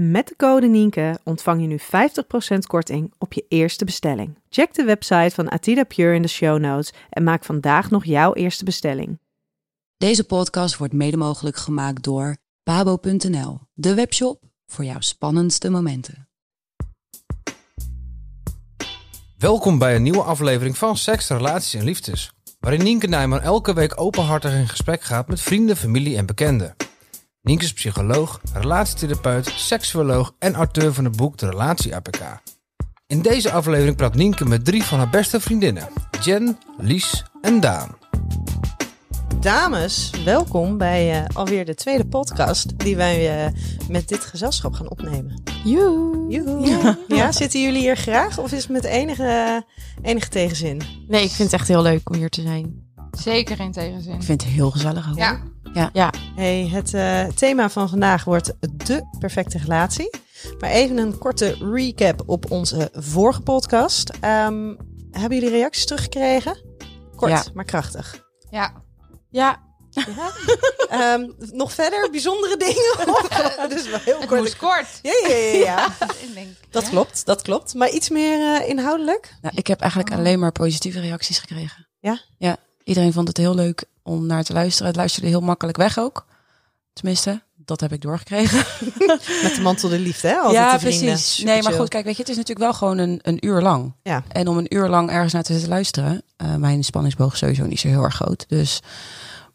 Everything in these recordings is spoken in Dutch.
Met de code Nienke ontvang je nu 50% korting op je eerste bestelling. Check de website van Atida Pure in de show notes en maak vandaag nog jouw eerste bestelling. Deze podcast wordt mede mogelijk gemaakt door babo.nl, de webshop voor jouw spannendste momenten. Welkom bij een nieuwe aflevering van Seks, Relaties en Liefdes. Waarin Nienke Nijman elke week openhartig in gesprek gaat met vrienden, familie en bekenden. Nienke is psycholoog, relatietherapeut, seksuoloog en auteur van het boek De Relatie APK. In deze aflevering praat Nienke met drie van haar beste vriendinnen. Jen, Lies en Daan. Dames, welkom bij eh, alweer de tweede podcast die wij eh, met dit gezelschap gaan opnemen. Joe. Joehoe. Ja. zitten jullie hier graag of is het met enige, enige tegenzin? Nee, ik vind het echt heel leuk om hier te zijn. Zeker geen tegenzin. Ik vind het heel gezellig ook. Ja, Hey, het eh, thema van vandaag wordt de perfecte relatie. Maar even een korte recap op onze vorige podcast. Ehm, hebben jullie reacties teruggekregen? Kort, Ja. maar krachtig. ja. Ja, Ja. Ehm, nog verder bijzondere dingen? Of, dus wel heel Het kort. moest kort. Ja, ja, ja, ja. Dat ja. klopt, dat klopt. Maar iets meer eh, inhoudelijk? Nou, ik heb eigenlijk alleen maar positieve reacties gekregen. Ja? Ja, iedereen vond het heel leuk om naar te luisteren. Het luisterde heel makkelijk weg ook. Tenminste, dat heb ik doorgekregen. Met de mantel de liefde, hè? Altijd ja, de precies. Super Nee, maar goed, kijk, weet je, het is natuurlijk wel gewoon een, een uur lang. Ja. En om een uur lang ergens naar te zitten luisteren, eh, mijn spanningsboog is sowieso niet zo heel erg groot. Dus,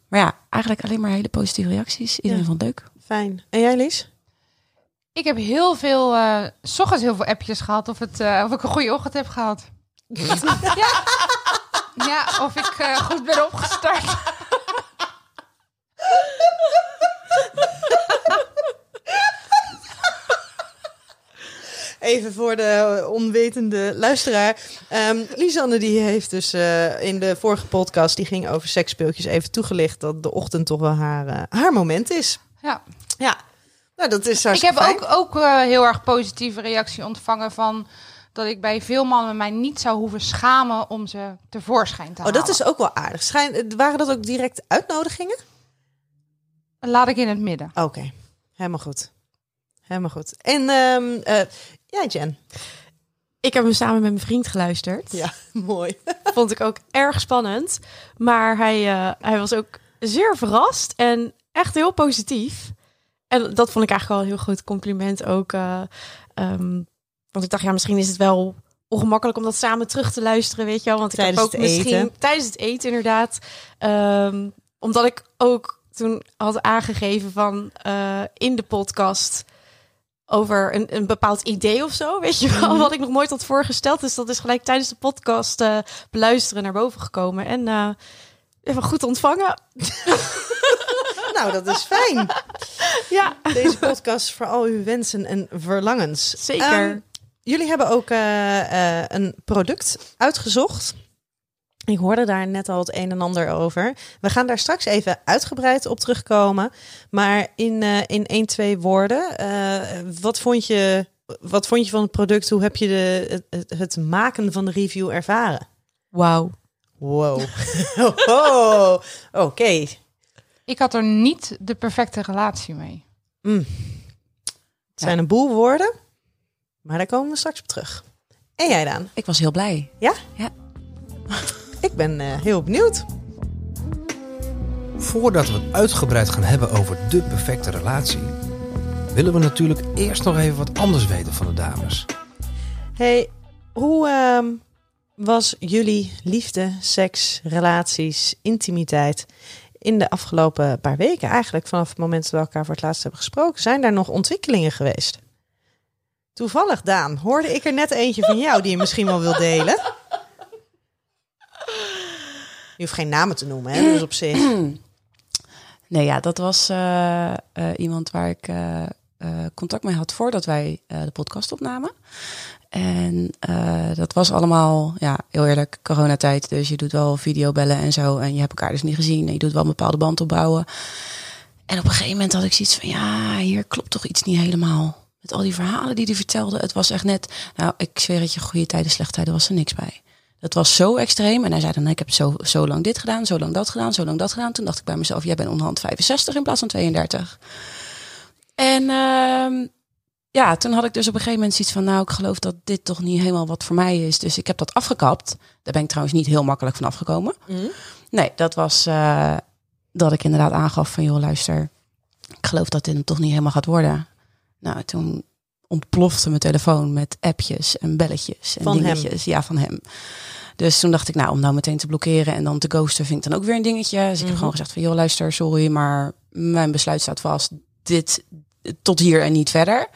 maar ja, eigenlijk alleen maar hele positieve reacties. Iedereen Ja. vond het leuk. Fijn. En jij, Lies? Ik heb heel veel, eh, s ochtends heel veel appjes gehad of, het, eh, of ik een goede ochtend heb gehad. ja. Ja, of ik eh, goed ben opgestart. Even voor de onwetende luisteraar. Ehm Lisanne die heeft dus eh, in de vorige podcast, die ging over seksspeeltjes, even toegelicht dat de ochtend toch wel haar, eh, haar moment is. Ja. Ja, nou dat is Ik heb fijn. ook, ook heel erg positieve reactie ontvangen van dat ik bij veel mannen mij niet zou hoeven schamen om ze tevoorschijn te Oh, halen. dat is ook wel aardig. Schijn, eh, waren dat ook direct uitnodigingen? Laat ik in het midden. Oké, helemaal goed. Helemaal goed. En ehm eh, ja, Jen. ik heb hem samen met mijn vriend geluisterd. Ja, mooi. Vond ik ook erg spannend. Maar hij, eh, hij was ook zeer verrast en echt heel positief. En dat vond ik eigenlijk wel een heel goed compliment ook. eh, ehm, want ik dacht, ja, misschien is het wel ongemakkelijk om dat samen terug te luisteren, weet je wel. Want ik Tijdens heb ook het misschien eten. tijdens het eten inderdaad. Ehm, omdat ik ook toen had aangegeven van eh, in de podcast over een, een bepaald idee of zo, weet je wel, wat ik nog nooit had voorgesteld. Dus dat is gelijk tijdens de podcast eh, beluisteren naar boven gekomen en eh, even goed ontvangen. nou, dat is fijn. Ja, Deze podcast voor al uw wensen en verlangens. zeker. Ehm, jullie hebben ook eh, eh, een product uitgezocht. Ik hoorde daar net al het een en ander over. We gaan daar straks even uitgebreid op terugkomen. Maar in, eh, in één, twee woorden. eh, wat, vond je, wat vond je van het product? Hoe heb je de, het, het, het maken van de review ervaren? Wauw. Wow. oh, Oké. Ik had er niet de perfecte relatie mee. Mm. Het zijn een boel woorden. Maar daar komen we straks op terug. En jij dan? Ik was heel blij. Ik ben eh, heel benieuwd. Voordat we het uitgebreid gaan hebben over de perfecte relatie, willen we natuurlijk eerst nog even wat anders weten van de dames. Hey, hoe ehm, was jullie liefde, seks, relaties, intimiteit in de afgelopen paar weken? Eigenlijk vanaf het moment dat we elkaar voor het laatst hebben gesproken. Zijn daar nog ontwikkelingen geweest? Toevallig, Daan, hoorde ik er net eentje van jou die je misschien wel wil delen. Je hoeft geen namen te noemen, hè? Dus op zich. Nee, ja, dat was eh, eh, iemand waar ik eh, contact mee had voordat wij de podcast opnamen. En dat was allemaal, ja, heel eerlijk, coronatijd. Dus je doet wel videobellen en zo. En je hebt elkaar dus niet gezien. En je doet wel een bepaalde band opbouwen. En op een gegeven moment had ik zoiets van, ja, hier klopt toch iets niet helemaal. Met al die verhalen die hij vertelde. Het was echt net, nou, ik zweer het je, goede tijden, slechte tijden was er niks bij. Dat was zo extreem. En hij zei dan, ik heb zo, zo lang dit gedaan, zo lang dat gedaan, zo lang dat gedaan. Toen dacht ik bij mezelf, jij bent onderhand 65 in plaats van 32. En ehm, ja, toen had ik dus op een gegeven moment zoiets van, nou, ik geloof dat dit toch niet helemaal wat voor mij is. Dus ik heb dat afgekapt. Daar ben ik trouwens niet heel makkelijk van afgekomen. Nee, dat was eh, dat ik inderdaad aangaf van, joh, luister, ik geloof dat dit hem toch niet helemaal gaat worden. Nou, toen ontplofte mijn telefoon met appjes en belletjes en Van hem? dingetjes. Ja, van hem. Dus toen dacht ik, nou, om nou meteen te blokkeren en dan te ghosten vind ik dan ook weer een dingetje. Dus ik heb gewoon gezegd van, joh, luister, sorry, maar mijn besluit staat vast. Dit tot hier en niet verder.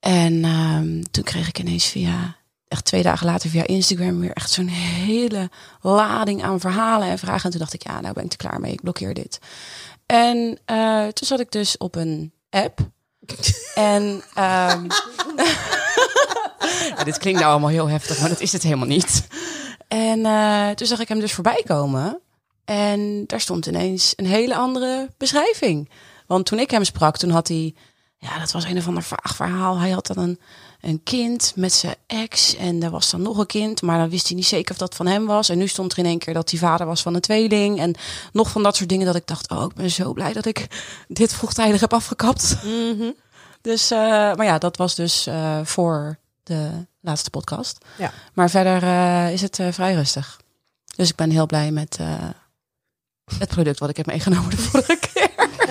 En ehm, toen kreeg ik ineens via, echt twee dagen later via Instagram weer echt zo'n hele lading aan verhalen en vragen. En toen dacht ik, ja, nou ben ik er klaar mee, ik blokkeer dit. En eh, toen zat ik dus op een app. En ehm, ja, dit klinkt nou allemaal heel heftig, maar dat is het helemaal niet. En eh, toen zag ik hem dus voorbij komen. En daar stond ineens een hele andere beschrijving. Want toen ik hem sprak, toen had hij... Ja, dat was een of ander vaag verhaal. Hij had dan een, een kind met zijn ex. En er was dan nog een kind. Maar dan wist hij niet zeker of dat van hem was. En nu stond er in één keer dat hij vader was van een tweeling. En nog van dat soort dingen dat ik dacht... Oh, ik ben zo blij dat ik dit vroegtijdig heb afgekapt. Dus, eh, maar ja, dat was dus eh, voor de laatste podcast. Ja. Maar verder eh, is het vrij rustig. Dus ik ben heel blij met het product wat ik heb meegenomen de vorige keer.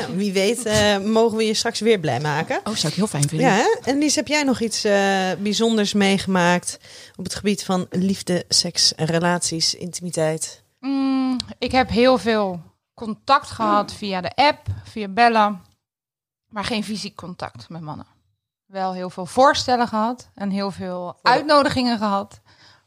Nou, wie weet eh, mogen we je straks weer blij maken. Oh, zou ik heel fijn vinden. Ja, hè? en Lies, heb jij nog iets eh, bijzonders meegemaakt op het gebied van liefde, seks, relaties, intimiteit? Mm, ik heb heel veel contact gehad via de app, via bellen, maar geen fysiek contact met mannen. Wel heel veel voorstellen gehad en heel veel uitnodigingen gehad,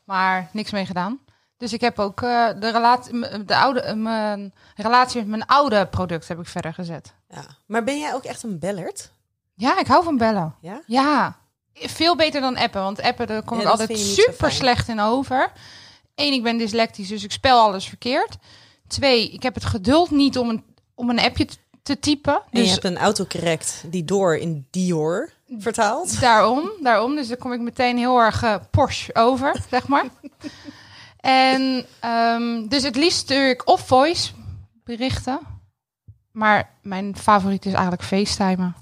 maar niks mee gedaan. Dus ik heb ook eh, de, relatie, de oude, mijn relatie met mijn oude product heb ik verder gezet. Ja. Maar ben jij ook echt een bellert? Ja, ik hou van bellen. Ja? Ja, veel beter dan appen. Want appen, daar kom Ja, ik altijd super slecht in over. Eén, ik ben dyslectisch, dus ik spel alles verkeerd. Twee, ik heb het geduld niet om een, om een appje te typen. En je Dus hebt een autocorrect die door in Dior vertaalt. daarom, daarom. Dus dan kom ik meteen heel erg eh, Porsche over, zeg maar. En ehm, dus het liefst stuur ik of voice berichten. Maar mijn favoriet is eigenlijk facetimen.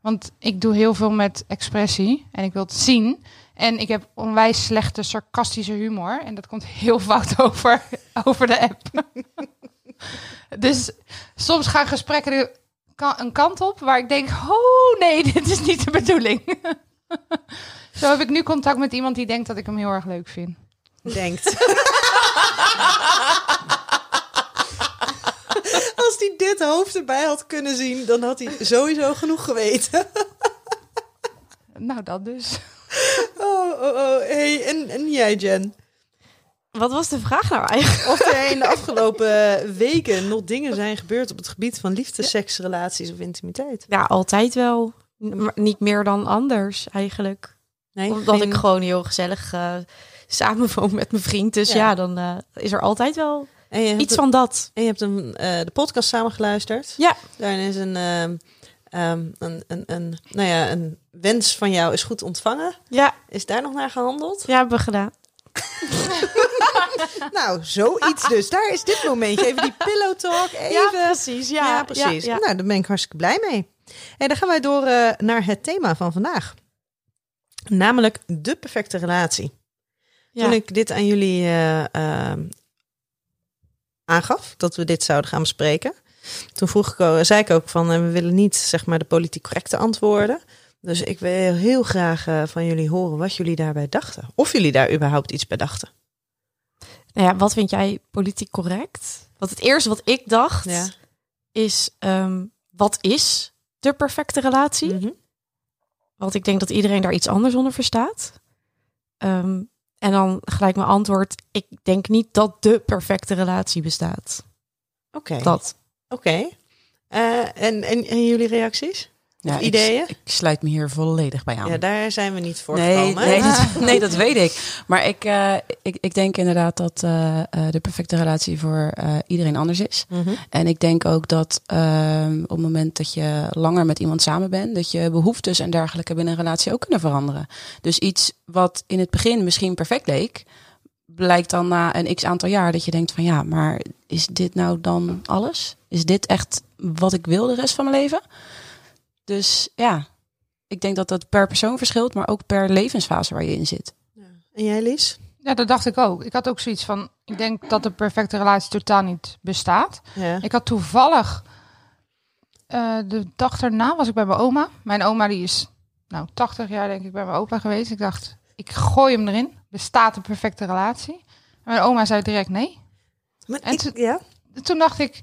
Want ik doe heel veel met expressie en ik wil het zien. En ik heb onwijs slechte sarcastische humor. En dat komt heel fout over, over de app. dus soms gaan gesprekken een kant op waar ik denk: oh nee, dit is niet de bedoeling. Zo heb ik nu contact met iemand die denkt dat ik hem heel erg leuk vind. Denkt. Als hij dit hoofd erbij had kunnen zien, dan had hij sowieso genoeg geweten. Nou, dat dus. Oh, oh, oh. Hey, en, en jij, Jen? Wat was de vraag nou eigenlijk? Of er in de afgelopen weken nog dingen zijn gebeurd op het gebied van liefde, seks, relaties of intimiteit? Ja, altijd wel. N- niet meer dan anders eigenlijk. Nee, Omdat geen- ik gewoon heel gezellig eh samenwoon met mijn vriend. Dus Ja. ja, dan eh, is er altijd wel iets van dat. En je hebt een, eh, de podcast samengeluisterd. Ja. Daarin is een, ehm, ehm, een, een, een, nou ja, een wens van jou is goed ontvangen. Ja, Is daar nog naar gehandeld? ja hebben we gedaan. Nou, zoiets dus. Daar is dit momentje. Even die pillow talk. Even. precies. Ja, precies. Ja, ja. Nou, daar ben ik hartstikke blij mee. En dan gaan wij door eh, naar het thema van vandaag. Namelijk de perfecte relatie. Ja. Toen ik dit aan jullie eh, ehm, aangaf dat we dit zouden gaan bespreken. Toen vroeg ik, ook- zei ik ook van, eh, we willen niet zeg maar de politiek correcte antwoorden. Dus ik wil heel graag eh, van jullie horen wat jullie daarbij dachten. Of jullie daar überhaupt iets bij dachten. Nou ja, wat vind jij politiek correct? Want het eerste wat ik dacht Ja. is, ehm, wat is de perfecte relatie? Mhm. Want ik denk dat iedereen daar iets anders onder verstaat. Ehm, en dan gelijk mijn antwoord. Ik denk niet dat de perfecte relatie bestaat. Oké, Dat. oké. Eh, en, en, en jullie reacties? Ja, ik- ideeën? Ik, sluit me hier volledig bij aan. Ja, daar zijn we niet voor Nee, gekomen. nee, dat, nee, dat weet ik. Maar ik, eh, ik, ik denk inderdaad dat eh, eh, de perfecte relatie voor iedereen anders is. Mhm. En ik denk ook dat ehm, op het moment dat je langer met iemand samen bent, dat je behoeftes en dergelijke binnen een relatie ook kunnen veranderen. Dus iets wat in het begin misschien perfect leek, blijkt dan na een x aantal jaar dat je denkt van ja, maar is dit nou dan alles? Is dit echt wat ik wil de rest van mijn leven? Dus ja, ik denk dat dat per persoon verschilt, maar ook per levensfase waar je in zit. En jij, Lies? Ja, dat dacht ik ook. Ik had ook zoiets van, ik denk dat de perfecte relatie totaal niet bestaat. Ja. Ik had toevallig, eh, de dag daarna was ik bij mijn oma. Mijn oma die is, nou, 80 jaar denk ik bij mijn opa geweest. Ik dacht, ik gooi hem erin. Bestaat een perfecte relatie? En mijn oma zei direct nee. Maar En ik- ja? Toen dacht ik,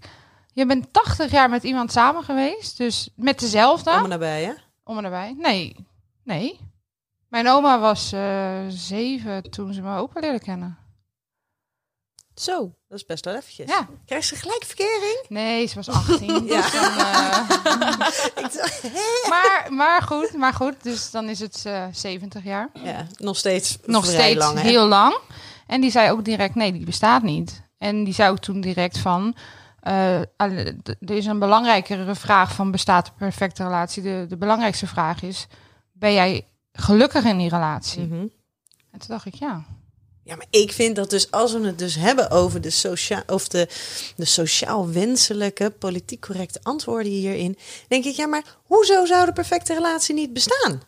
je bent 80 jaar met iemand samen geweest. Dus met dezelfde. Allemaal nabij, hè? Om en nabij. Nee, nee. Mijn oma was eh, zeven toen ze mijn opa leerde kennen. Zo, dat is best wel eventjes. Ja. Krijg ze gelijk verkering? Nee, ze was 18. Ja. dus dan, eh, maar, maar goed, maar goed. Dus dan is het eh 70 jaar. ja, nog steeds Nog vrij steeds lang, heel lang. En die zei ook direct, nee, die bestaat niet. En die zei ook toen direct van... d- er is een belangrijkere vraag van bestaat een perfecte relatie. De, de belangrijkste vraag is, ben jij gelukkig in die relatie? Mhm. En toen dacht ik, ja. Ja, maar ik vind dat dus als we het dus hebben over de, socia of de, de sociaal wenselijke, politiek correcte antwoorden hierin, denk ik, ja, maar hoezo zou de perfecte relatie niet bestaan?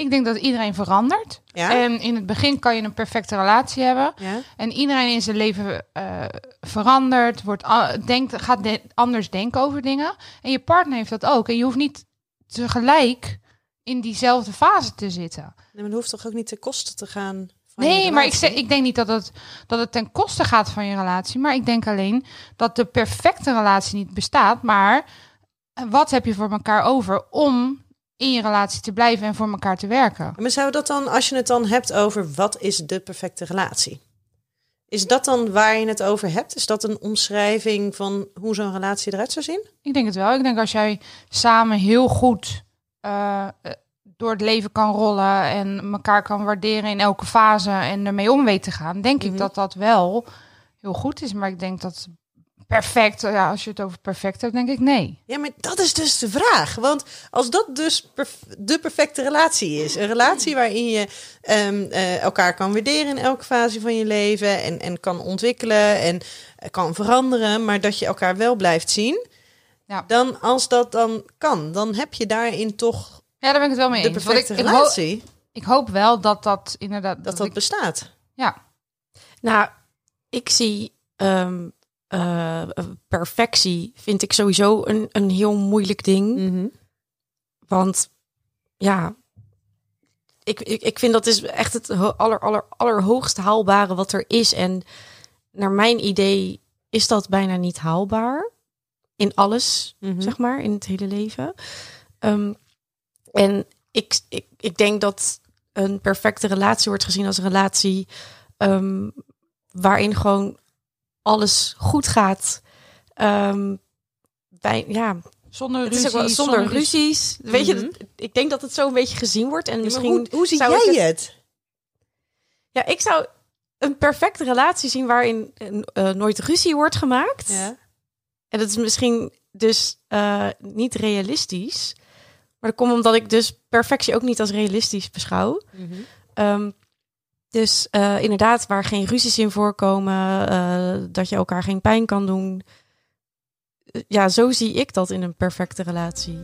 Ik denk dat iedereen verandert. Ja? En in het begin kan je een perfecte relatie hebben. ja? En iedereen in zijn leven eh, verandert, wordt, denkt, gaat de- anders denken over dingen. En je partner heeft dat ook. En je hoeft niet tegelijk in diezelfde fase te zitten. Nee, maar dat hoeft toch ook niet ten koste te gaan van je Nee, maar ik, zeg, ik denk niet dat het, dat het ten koste gaat van je relatie. Maar ik denk alleen dat de perfecte relatie niet bestaat. Maar eh, wat heb je voor elkaar over om in je relatie te blijven en voor elkaar te werken? Maar zou dat dan, als je het dan hebt over wat is de perfecte relatie? Is dat dan waar je het over hebt? Is dat een omschrijving van hoe zo'n relatie eruit zou zien? Ik denk het wel. Ik denk als jij samen heel goed eh, eh, door het leven kan rollen en elkaar kan waarderen in elke fase en ermee om weet te gaan, denk Mhm. ik dat dat wel heel goed is. Maar ik denk dat perfect, ja, als je het over perfect hebt, denk ik nee. Ja, maar dat is dus de vraag. Want als dat dus perf- de perfecte relatie is, een relatie waarin je ehm, eh, elkaar kan waarderen in elke fase van je leven en, en kan ontwikkelen en eh, kan veranderen, maar dat je elkaar wel blijft zien, Ja. dan als dat dan kan, dan heb je daarin toch Ja, daar ben ik het wel mee de eens. Want perfecte ik, ik, ho- relatie, ik hoop wel dat dat inderdaad... dat dat ik- bestaat. ja, Nou, ik zie ehm, eh, perfectie vind ik sowieso een, een heel moeilijk ding. Mhm. Want ja, ik, ik, ik vind dat is echt het aller, aller, allerhoogst haalbare wat er is. En naar mijn idee is dat bijna niet haalbaar. In alles, Mhm. zeg maar, in het hele leven. Ehm, en ik, ik, ik denk dat een perfecte relatie wordt gezien als een relatie ehm, waarin gewoon alles goed gaat. Ehm, bij, ja, zonder het is ruzie. ook wel zonder, ruzie. ruzies. Weet je, Mhm. ik denk dat het zo een beetje gezien wordt. En Ja, misschien hoe, hoe zie zou ik jij het- het? Ja, ik zou een perfecte relatie zien waarin eh, nooit ruzie wordt gemaakt. Ja. En dat is misschien dus eh, niet realistisch. Maar dat komt omdat ik dus perfectie ook niet als realistisch beschouw. Ehm, dus eh, inderdaad, waar geen ruzies in voorkomen, eh, dat je elkaar geen pijn kan doen. Eh, Ja, zo zie ik dat in een perfecte relatie.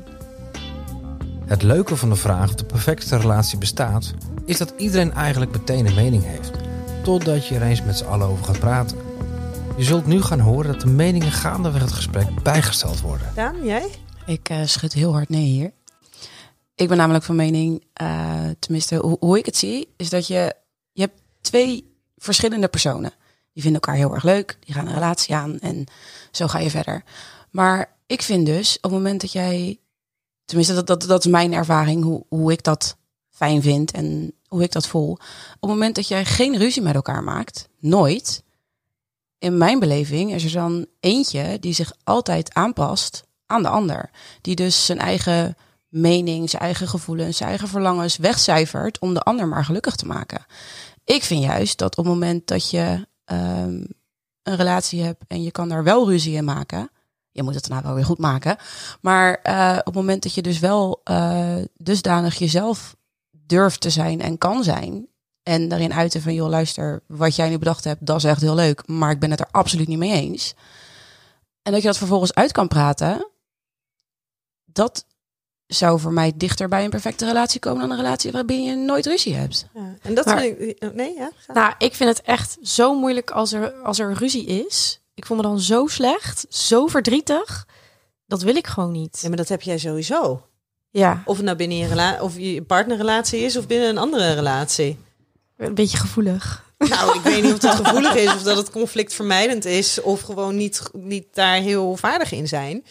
Het leuke van de vraag of de perfecte relatie bestaat, is dat iedereen eigenlijk meteen een mening heeft. Totdat je er eens met z'n allen over gaat praten. Je zult nu gaan horen dat de meningen gaandeweg het gesprek bijgesteld worden. Daan, jij? Ik eh, schud heel hard nee hier. Ik ben namelijk van mening, eh, tenminste hoe, hoe ik het zie, is dat je, twee verschillende personen. Die vinden elkaar heel erg leuk, die gaan een relatie aan en zo ga je verder. Maar ik vind dus, op het moment dat jij, tenminste dat, dat, dat is mijn ervaring, hoe, hoe ik dat fijn vind en hoe ik dat voel. Op het moment dat jij geen ruzie met elkaar maakt, nooit, in mijn beleving is er dan eentje die zich altijd aanpast aan de ander. Die dus zijn eigen mening, zijn eigen gevoelens, zijn eigen verlangens wegcijfert om de ander maar gelukkig te maken. Ik vind juist dat op het moment dat je ehm, een relatie hebt en je kan daar wel ruzie in maken. Je moet het daarna wel weer goed maken. Maar eh, op het moment dat je dus wel eh, dusdanig jezelf durft te zijn en kan zijn. En daarin uiten van, joh, luister, wat jij nu bedacht hebt, dat is echt heel leuk. Maar ik ben het er absoluut niet mee eens. En dat je dat vervolgens uit kan praten. Dat zou voor mij dichter bij een perfecte relatie komen dan een relatie waarbij je nooit ruzie hebt. Ja. En dat Maar- vind ik... Nee, ja? ga. Nou, ik vind het echt zo moeilijk als er, als er ruzie is. Ik voel me dan zo slecht, zo verdrietig. Dat wil ik gewoon niet. Ja, maar dat heb jij sowieso. Ja, Of het nou binnen je, rela of je partnerrelatie is of binnen een andere relatie. een beetje gevoelig. Nou, ik weet niet of het gevoelig is of dat het conflictvermijdend is of gewoon niet, niet daar heel vaardig in zijn.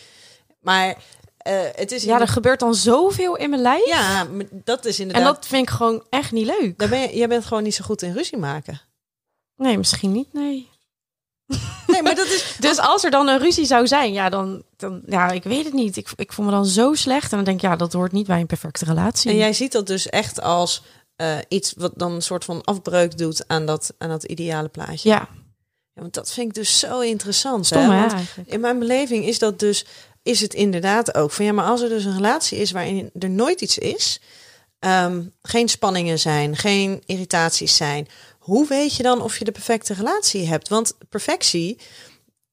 Maar eh, het is... Ja, er gebeurt dan zoveel in mijn lijf. ja, dat is en inderdaad... dat vind ik gewoon echt niet leuk. Dan ben je, jij bent gewoon niet zo goed in ruzie maken. Nee, misschien niet, nee. Nee, maar dat is... Dus als er dan een ruzie zou zijn, ja, dan, dan ja, ik weet het niet. Ik, ik voel me dan zo slecht en dan denk ik, ja, dat hoort niet bij een perfecte relatie. En jij ziet dat dus echt als eh, iets wat dan een soort van afbreuk doet aan dat, aan dat ideale plaatje. Ja, Ja, want dat vind ik dus zo interessant. stom hè? in mijn beleving is dat dus, is het inderdaad ook van ja, maar als er dus een relatie is waarin er nooit iets is, ehm, geen spanningen zijn, geen irritaties zijn, hoe weet je dan of je de perfecte relatie hebt? Want perfectie,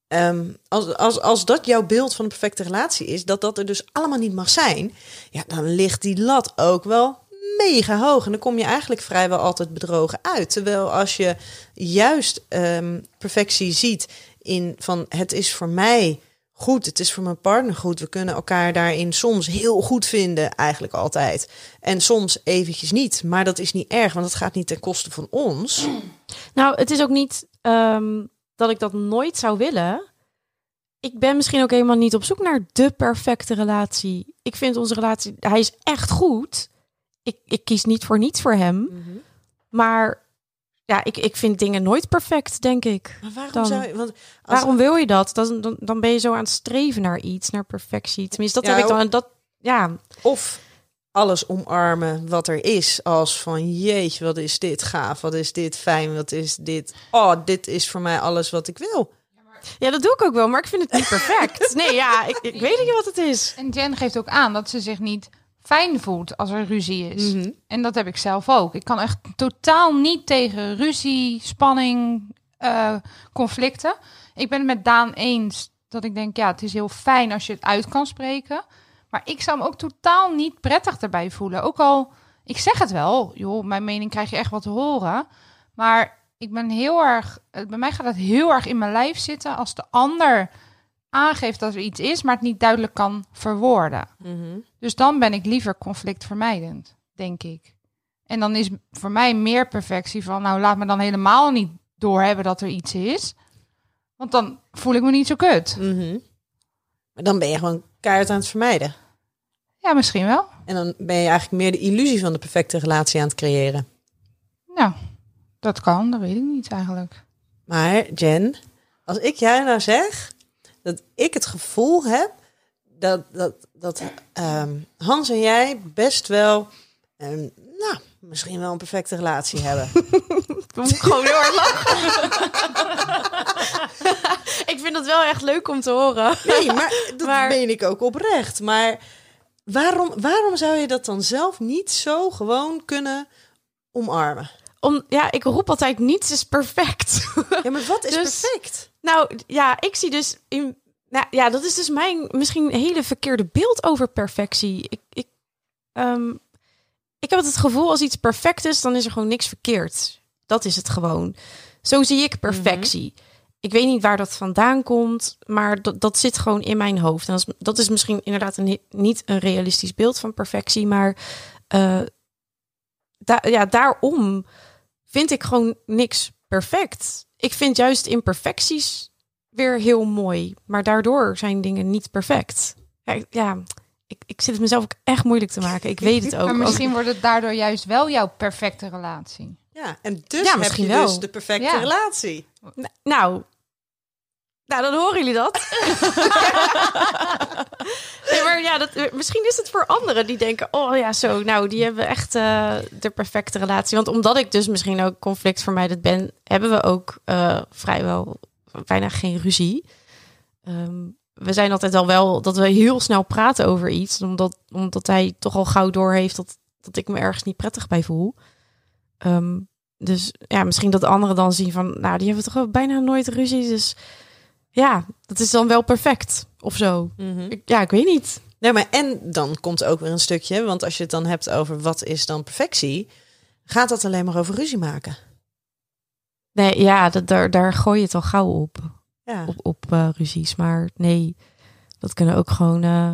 ehm, als, als, als dat jouw beeld van een perfecte relatie is, dat dat er dus allemaal niet mag zijn, ja, dan ligt die lat ook wel mega hoog. En dan kom je eigenlijk vrijwel altijd bedrogen uit. Terwijl als je juist ehm, perfectie ziet in van het is voor mij goed, het is voor mijn partner goed. We kunnen elkaar daarin soms heel goed vinden, eigenlijk altijd. En soms eventjes niet. Maar dat is niet erg, want het gaat niet ten koste van ons. Nou, het is ook niet ehm, dat ik dat nooit zou willen. Ik ben misschien ook helemaal niet op zoek naar de perfecte relatie. Ik vind onze relatie, hij is echt goed. Ik, ik kies niet voor niets voor hem. Maar ja, ik, ik vind dingen nooit perfect, denk ik. Maar waarom Dan- zou je... Want als, Waarom wil je dat? Dan, dan, dan ben je zo aan het streven naar iets, naar perfectie. Tenminste, dat Ja, heb ik dan. En dat, ja, Of alles omarmen wat er is. Als van jeetje, wat is dit gaaf. Wat is dit fijn. Wat is dit. Oh, dit is voor mij alles wat ik wil. ja, dat doe ik ook wel, maar ik vind het niet perfect. Nee, ja, ik, ik weet niet wat het is. En Jen geeft ook aan dat ze zich niet fijn voelt als er ruzie is. Mhm. En dat heb ik zelf ook. Ik kan echt totaal niet tegen ruzie, spanning, eh, conflicten. Ik ben het met Daan eens dat ik denk, ja, het is heel fijn als je het uit kan spreken. Maar ik zou me ook totaal niet prettig erbij voelen. Ook al, ik zeg het wel, joh, mijn mening krijg je echt wat te horen. Maar ik ben heel erg, eh, bij mij gaat het heel erg in mijn lijf zitten als de ander aangeeft dat er iets is, maar het niet duidelijk kan verwoorden. Dus dan ben ik liever conflictvermijdend, denk ik. En dan is voor mij meer perfectie van, nou laat me dan helemaal niet doorhebben dat er iets is. Want dan voel ik me niet zo kut. Mhm. Maar dan ben je gewoon keihard aan het vermijden. Ja, misschien wel. En dan ben je eigenlijk meer de illusie van de perfecte relatie aan het creëren. Nou, dat kan, dat weet ik niet eigenlijk. Maar Jen, als ik jij nou zeg dat ik het gevoel heb dat, dat, dat ehm, Hans en jij best wel, ehm, nou, misschien wel een perfecte relatie hebben. Moet gewoon heel hard lachen. ik vind het wel echt leuk om te horen. Nee, maar dat Maar- meen ik ook oprecht. Maar waarom, waarom zou je dat dan zelf niet zo gewoon kunnen omarmen? Om, ja, ik roep altijd niets is perfect. Ja, maar wat is Dus- perfect? Nou, ja, ik zie dus in... Nou, ja, dat is dus mijn misschien hele verkeerde beeld over perfectie. Ik, ik, ehm, ik heb het gevoel als iets perfect is, dan is er gewoon niks verkeerd. Dat is het gewoon. Zo zie ik perfectie. ik weet niet waar dat vandaan komt, maar dat, dat zit gewoon in mijn hoofd. En dat is, dat is misschien inderdaad een, niet een realistisch beeld van perfectie, maar uh, da ja, daarom vind ik gewoon niks perfect. Ik vind juist imperfecties weer heel mooi, maar daardoor zijn dingen niet perfect. Ja, ja ik, ik zit het mezelf ook echt moeilijk te maken. Ik weet het ook. Maar misschien wordt het daardoor juist wel jouw perfecte relatie. Ja, en dus ja, heb je wel. dus de perfecte relatie. Nou, nou, dan horen jullie dat. nee, maar ja, dat, misschien is het voor anderen die denken: oh ja, zo, nou, die hebben echt uh, de perfecte relatie. Want omdat ik dus misschien ook conflictvermijdend ben, hebben we ook uh, vrijwel bijna geen ruzie. Um, we zijn altijd al wel dat we heel snel praten over iets, omdat, omdat hij toch al gauw door heeft dat, dat ik me ergens niet prettig bij voel. Um, dus ja, misschien dat anderen dan zien van, nou, die hebben toch bijna nooit ruzie. Dus ja, dat is dan wel perfect of zo. Mhm. ja, ik weet niet. Nee, maar en dan komt ook weer een stukje, want als je het dan hebt over wat is dan perfectie, gaat dat alleen maar over ruzie maken? Nee, ja, dat, daar, daar gooi je het al gauw op. Ja. Op, op uh, ruzies. Maar nee, dat kunnen ook gewoon uh,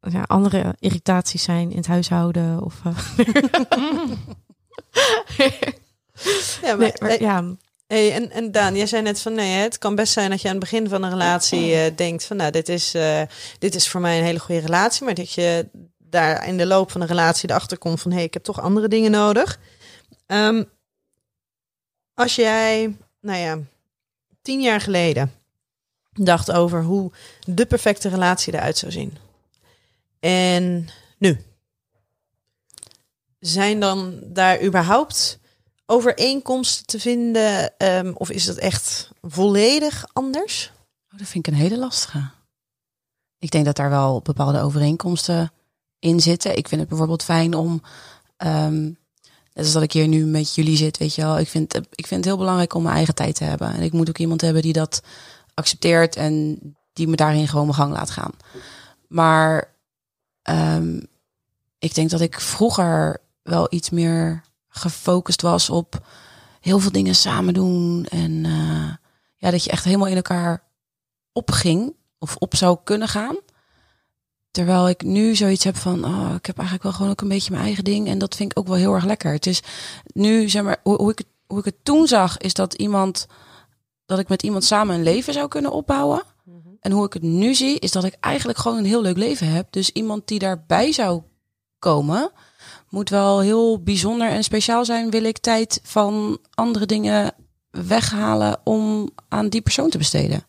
ja, andere irritaties zijn in het huishouden. Of, uh... ja, maar, nee, ja, Hey, en, en Daan, jij zei net van nee, het kan best zijn dat je aan het begin van een relatie uh, denkt van nou, dit is, uh, dit is voor mij een hele goede relatie, maar dat je daar in de loop van de relatie erachter komt van hé, hey, ik heb toch andere dingen nodig. Um, als jij, nou ja, tien jaar geleden dacht over hoe de perfecte relatie eruit zou zien. En nu? Zijn dan daar überhaupt overeenkomsten te vinden? Um, of is dat echt volledig anders? Oh, dat vind ik een hele lastige. Ik denk dat daar wel bepaalde overeenkomsten in zitten. Ik vind het bijvoorbeeld fijn om. Um, net dat ik hier nu met jullie zit, weet je wel. Ik vind, ik vind het heel belangrijk om mijn eigen tijd te hebben. En ik moet ook iemand hebben die dat accepteert en die me daarin gewoon mijn gang laat gaan. Maar um, ik denk dat ik vroeger wel iets meer gefocust was op heel veel dingen samen doen. En uh, ja, dat je echt helemaal in elkaar opging of op zou kunnen gaan. Terwijl ik nu zoiets heb van, oh, ik heb eigenlijk wel gewoon ook een beetje mijn eigen ding. En dat vind ik ook wel heel erg lekker. Het is nu, zeg maar, hoe, hoe, ik, het, hoe ik het toen zag, is dat iemand, dat ik met iemand samen een leven zou kunnen opbouwen. Mhm. En hoe ik het nu zie, is dat ik eigenlijk gewoon een heel leuk leven heb. Dus iemand die daarbij zou komen, moet wel heel bijzonder en speciaal zijn. Wil ik tijd van andere dingen weghalen om aan die persoon te besteden.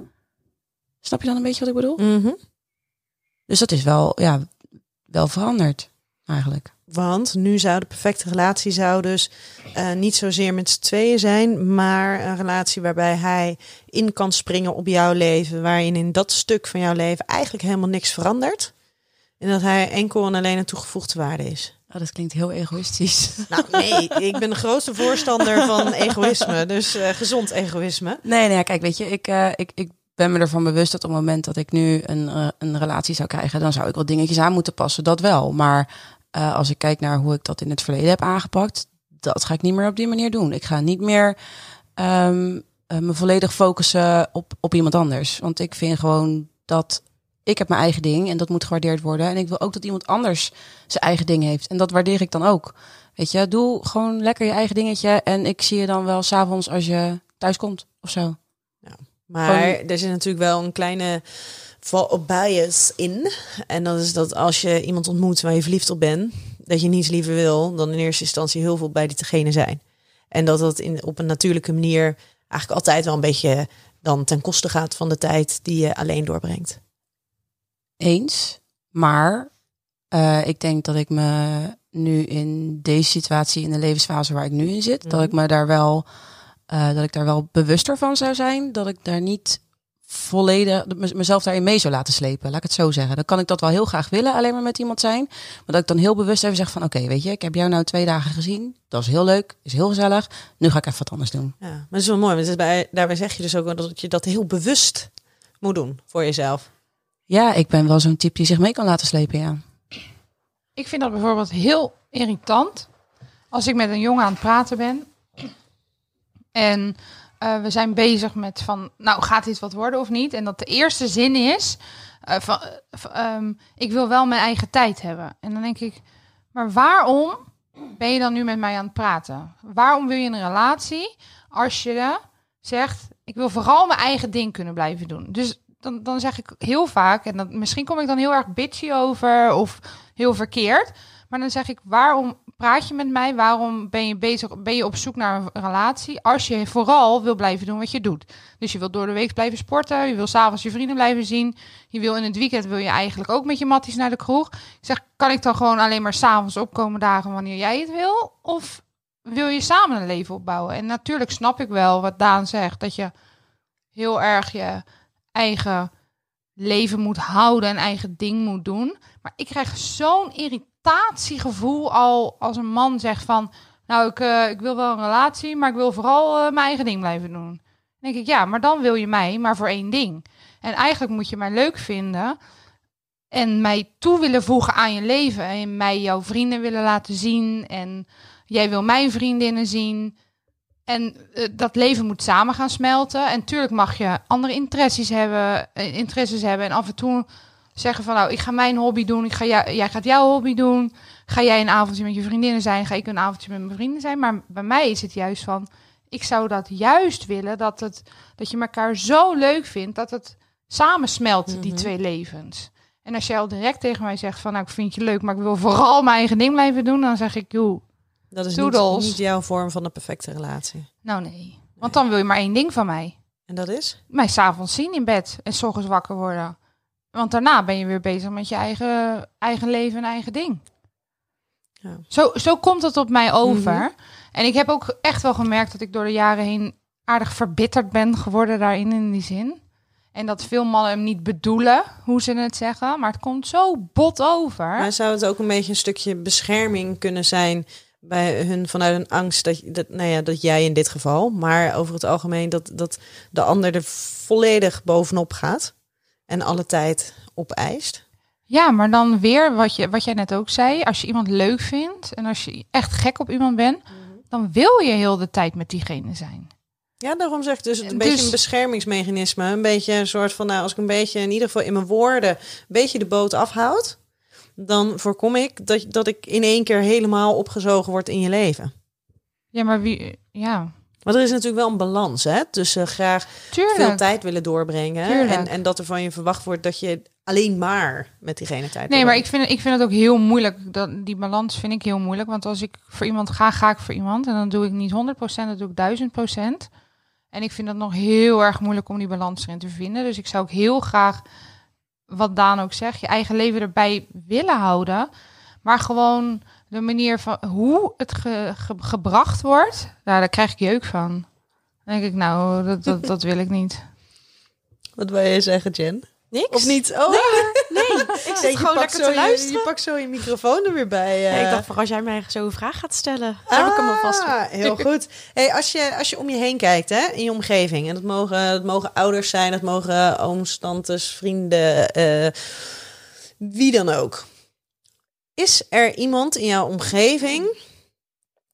Snap je dan een beetje wat ik bedoel? Mhm. Dus dat is wel, ja, wel veranderd eigenlijk. Want nu zou de perfecte relatie zou dus uh, niet zozeer met z'n tweeën zijn, maar een relatie waarbij hij in kan springen op jouw leven, waarin in dat stuk van jouw leven eigenlijk helemaal niks verandert. En dat hij enkel en alleen een toegevoegde waarde is. Oh, dat klinkt heel egoïstisch. Nou, nee, ik ben de grootste voorstander van egoïsme. Dus uh, gezond egoïsme. Nee, nee, kijk, weet je, ik, uh, ik, ik ben me ervan bewust dat op het moment dat ik nu een, uh, een relatie zou krijgen, dan zou ik wel dingetjes aan moeten passen. Dat wel. Maar als ik kijk naar hoe ik dat in het verleden heb aangepakt, dat ga ik niet meer op die manier doen. Ik ga niet meer um, me volledig focussen op, op iemand anders. Want ik vind gewoon dat ik heb mijn eigen ding en dat moet gewaardeerd worden. En ik wil ook dat iemand anders zijn eigen ding heeft. En dat waardeer ik dan ook. Weet je, doe gewoon lekker je eigen dingetje. En ik zie je dan wel s'avonds als je thuis komt of zo. Ja, maar er zit natuurlijk wel een kleine op bias in. En dat is dat als je iemand ontmoet waar je verliefd op bent, dat je niets liever wil dan in eerste instantie heel veel bij diegene zijn. En dat dat in, op een natuurlijke manier eigenlijk altijd wel een beetje dan ten koste gaat van de tijd die je alleen doorbrengt. Eens. Maar uh, ik denk dat ik me nu in deze situatie, in de levensfase waar ik nu in zit, dat ik mhm. me daar wel, uh, dat ik daar wel bewuster van zou zijn. Dat ik daar niet volledig mezelf daarin mee zou laten slepen. Laat ik het zo zeggen. Dan kan ik dat wel heel graag willen, alleen maar met iemand zijn. Maar dat ik dan heel bewust even zeg van oké, weet je, ik heb jou nou twee dagen gezien. Dat is heel leuk, is heel gezellig. Nu ga ik even wat anders doen. Ja, maar dat is wel mooi. Want bij, daarbij zeg je dus ook dat je dat heel bewust moet doen voor jezelf. Ja, ik ben wel zo'n type die zich mee kan laten slepen, ja. Ik vind dat bijvoorbeeld heel irritant als ik met een jongen aan het praten ben. En eh, we zijn bezig met van, nou gaat dit wat worden of niet? En dat de eerste zin is, eh, van, eh, ehm, ik wil wel mijn eigen tijd hebben. En dan denk ik, maar waarom ben je dan nu met mij aan het praten? Waarom wil je een relatie als je zegt, ik wil vooral mijn eigen ding kunnen blijven doen? Dus dan, dan zeg ik heel vaak, en dat, misschien kom ik dan heel erg bitchy over of heel verkeerd, maar dan zeg ik, waarom praat je met mij? Waarom ben je bezig? Ben je op zoek naar een relatie? Als je vooral wil blijven doen wat je doet. Dus je wilt door de week blijven sporten. Je wil s'avonds je vrienden blijven zien. Je wil in het weekend wil je eigenlijk ook met je matties naar de kroeg. Ik zeg, kan ik dan gewoon alleen maar s'avonds opkomen dagen wanneer jij het wil? Of wil je samen een leven opbouwen? En natuurlijk snap ik wel wat Daan zegt. Dat je heel erg je eigen leven moet houden en eigen ding moet doen. Maar ik krijg zo'n irritatiegevoel al als een man zegt van... Nou, ik, eh, ik wil wel een relatie, maar ik wil vooral eh, mijn eigen ding blijven doen. Dan denk ik, ja, maar dan wil je mij maar voor één ding. En eigenlijk moet je mij leuk vinden en mij toe willen voegen aan je leven. En mij jouw vrienden willen laten zien. En jij wil mijn vriendinnen zien. En eh, dat leven moet samen gaan smelten. En tuurlijk mag je andere interesses hebben, eh, interesses hebben. En af en toe zeggen van nou, ik ga mijn hobby doen. Ik ga jou, jij gaat jouw hobby doen. Ga jij een avondje met je vriendinnen zijn? Ga ik een avondje met mijn vrienden zijn? Maar bij mij is het juist van, ik zou dat juist willen. Dat, het, dat je elkaar zo leuk vindt. Dat het samen smelt, die twee levens. En als jij al direct tegen mij zegt van, nou, ik vind je leuk, maar ik wil vooral mijn eigen ding blijven doen, dan zeg ik, joh, Dat is niet, niet jouw vorm van de perfecte relatie. nou nee. Want dan wil je maar één ding van mij. En dat is? Mij s'avonds zien in bed en s ochtends wakker worden. Want daarna ben je weer bezig met je eigen, eigen leven en eigen ding. Ja. Zo, zo komt het op mij over. Mhm. En ik heb ook echt wel gemerkt dat ik door de jaren heen aardig verbitterd ben geworden daarin, in die zin. En dat veel mannen hem niet bedoelen, hoe ze het zeggen. Maar het komt zo bot over. Maar zou het ook een beetje een stukje bescherming kunnen zijn bij hun vanuit een angst dat, dat, nou ja, dat jij in dit geval, maar over het algemeen dat, dat de ander er volledig bovenop gaat en alle tijd opeist? Ja, maar dan weer wat, je, wat jij net ook zei. Als je iemand leuk vindt en als je echt gek op iemand bent, dan wil je heel de tijd met diegene zijn. Ja, daarom zeg ik dus een Dus- beetje een beschermingsmechanisme. Een beetje een soort van, nou, als ik een beetje in ieder geval in mijn woorden een beetje de boot afhoud, dan voorkom ik dat, dat ik in één keer helemaal opgezogen word in je leven. Ja, maar wie... Ja, Maar er is natuurlijk wel een balans, hè? Tussen graag veel tijd willen doorbrengen en, en dat er van je verwacht wordt dat je alleen maar met diegene tijd Nee, maar ik vind, ik vind het ook heel moeilijk. Dat, die balans vind ik heel moeilijk. Want als ik voor iemand ga, ga ik voor iemand. En dan doe ik niet 100%, dat doe ik 1000%. En ik vind het nog heel erg moeilijk om die balans erin te vinden. Dus ik zou ook heel graag, wat Daan ook zegt, je eigen leven erbij willen houden. Maar gewoon de manier van hoe het ge- ge- gebracht wordt, nou, daar krijg ik jeuk van. Denk ik, nou, dat, dat, dat wil ik niet. Wat wil je zeggen, Jen? Niks? Of niet? Oh, Nee, ik Zeg, zit gewoon lekker zo te luisteren. Je, pakt zo je microfoon er weer bij. eh. Ik dacht, voor als jij mij zo'n vraag gaat stellen, dan heb ik hem alvast. Ah, heel goed. Hey, als, je, als je om je heen kijkt, hè, in je omgeving, en dat mogen, dat mogen ouders zijn, dat mogen ooms, tantes, vrienden, eh, wie dan ook. Is er iemand in jouw omgeving,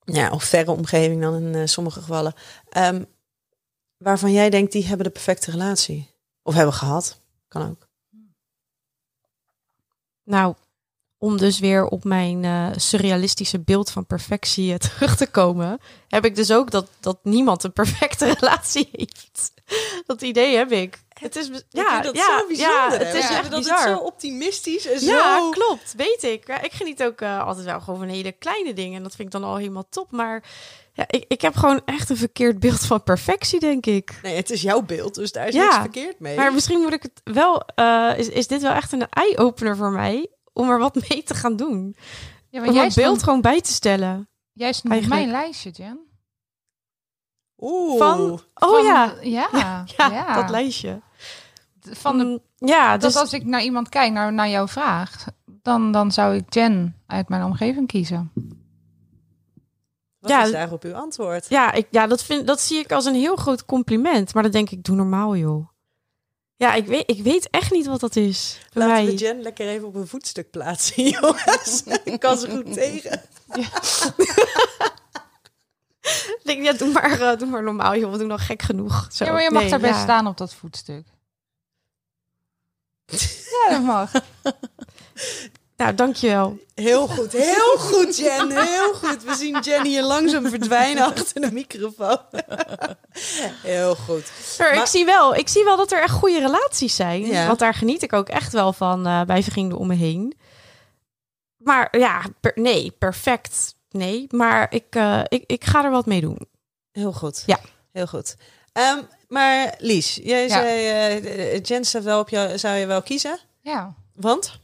ja, of verre omgeving dan in eh, sommige gevallen, ehm, waarvan jij denkt die hebben de perfecte relatie? Of hebben gehad? Kan ook. Nou, om dus weer op mijn eh, surrealistische beeld van perfectie eh, terug te komen, heb ik dus ook dat, dat niemand een perfecte relatie heeft. Dat idee heb ik. Het is ja, Ik vind dat ja, zo bijzonder. ja, het is hebben dat bizar. het zo optimistisch en Ja, zo... klopt. Weet ik. Ja, ik geniet ook eh, altijd wel gewoon van hele kleine dingen. En dat vind ik dan al helemaal top. Maar ja, ik, ik heb gewoon echt een verkeerd beeld van perfectie, denk ik. Nee, het is jouw beeld, dus daar is Ja, niks verkeerd mee. Maar misschien moet ik het wel. eh, is, is dit wel echt een eye-opener voor mij om er wat mee te gaan doen? Ja, Om jij beeld gewoon bij te stellen. jij eigenlijk. mijn lijstje, Jen. Oeh. Van. Oh Van- ja. Ja, ja. ja. dat lijstje. Van de, Mm, ja, dat dus als ik naar iemand kijk, naar, naar jouw vraag, dan, dan zou ik Jen uit mijn omgeving kiezen. Wat Ja, is daarop uw antwoord? ja, ik, ja dat, vind, dat zie ik als een heel groot compliment. Maar dan denk ik, doe normaal, joh. Ja, ik weet, ik weet echt niet wat dat is. Laten mij. we Jen lekker even op een voetstuk plaatsen, jongens. Ik kan ze goed tegen. Denk, ja, doe maar, eh, doe maar normaal, joh. We doen al gek genoeg. Zo. Ja, maar je mag Nee, daar best ja. staan op dat voetstuk. ja, dat mag. Nou, dankjewel. Heel goed, heel goed, Jen. Heel goed. We zien Jen hier langzaam verdwijnen achter de microfoon. Heel goed. Maar, ik, zie wel, ik zie wel dat er echt goede relaties zijn. Ja. Want daar geniet ik ook echt wel van eh, bij vrienden om me heen. Maar ja, per- nee, perfect. Nee, maar ik, eh, ik, ik ga er wat mee doen. Heel goed. Ja. Heel goed. Ehm, maar Lies, jij Ja. zei, eh Jen staat wel op jou, zou je wel kiezen? Ja. Want?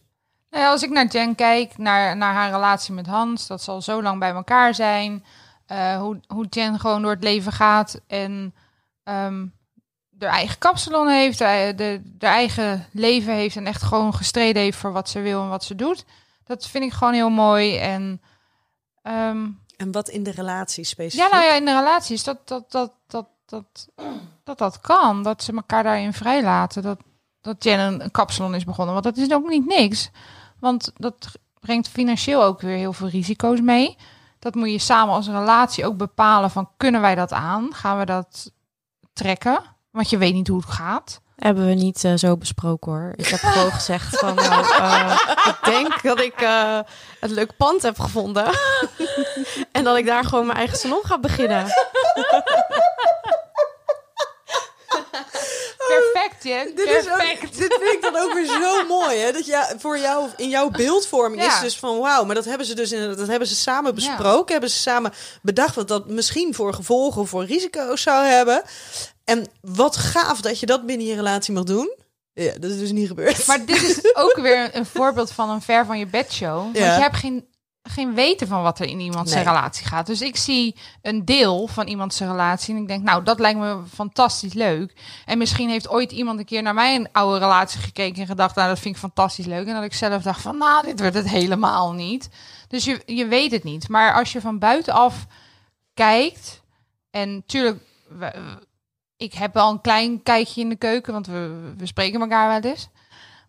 Nou ja, als ik naar Jen kijk, naar, naar haar relatie met Hans, dat ze al zo lang bij elkaar zijn. eh, hoe, hoe Jen gewoon door het leven gaat en ehm haar eigen kapsalon heeft, de, de, de eigen leven heeft en echt gewoon gestreden heeft voor wat ze wil en wat ze doet. Dat vind ik gewoon heel mooi. En ehm, En wat in de relatie specifiek? ja, nou ja, in de relaties dat dat, dat, dat, dat, dat, dat kan. Dat ze elkaar daarin vrijlaten. Dat, dat Jen een, een kapsalon is begonnen. Want dat is ook niet niks. Want dat brengt financieel ook weer heel veel risico's mee. Dat moet je samen als relatie ook bepalen van kunnen wij dat aan? Gaan we dat trekken? Want je weet niet hoe het gaat. Hebben we niet eh, zo besproken hoor. Ik heb gewoon gezegd van nou, eh, ik denk dat ik eh een leuk pand heb gevonden. en dat ik daar gewoon mijn eigen salon ga beginnen. Perfect. Dit, is ook, dit vind ik dan ook weer zo mooi, hè? Dat ja, voor jou, in jouw beeldvorming Ja. is dus van wauw, maar dat hebben ze dus in, dat hebben ze samen besproken, hebben ze samen bedacht wat dat misschien voor gevolgen of voor risico's zou hebben. En wat gaaf dat je dat binnen je relatie mag doen. Ja, dat is dus niet gebeurd. Maar dit is ook weer een voorbeeld van een ver van je bedshow. Want Ja. je hebt geen, geen weten van wat er in iemands Nee. relatie gaat. Dus ik zie een deel van iemands relatie en ik denk, nou, dat lijkt me fantastisch leuk. En misschien heeft ooit iemand een keer naar mijn oude relatie gekeken en gedacht, nou, dat vind ik fantastisch leuk. En dat ik zelf dacht van, nou, dit wordt het helemaal niet. Dus je, je weet het niet. Maar als je van buitenaf kijkt, en tuurlijk, we- ik heb wel een klein kijkje in de keuken, want we, we spreken elkaar wel eens.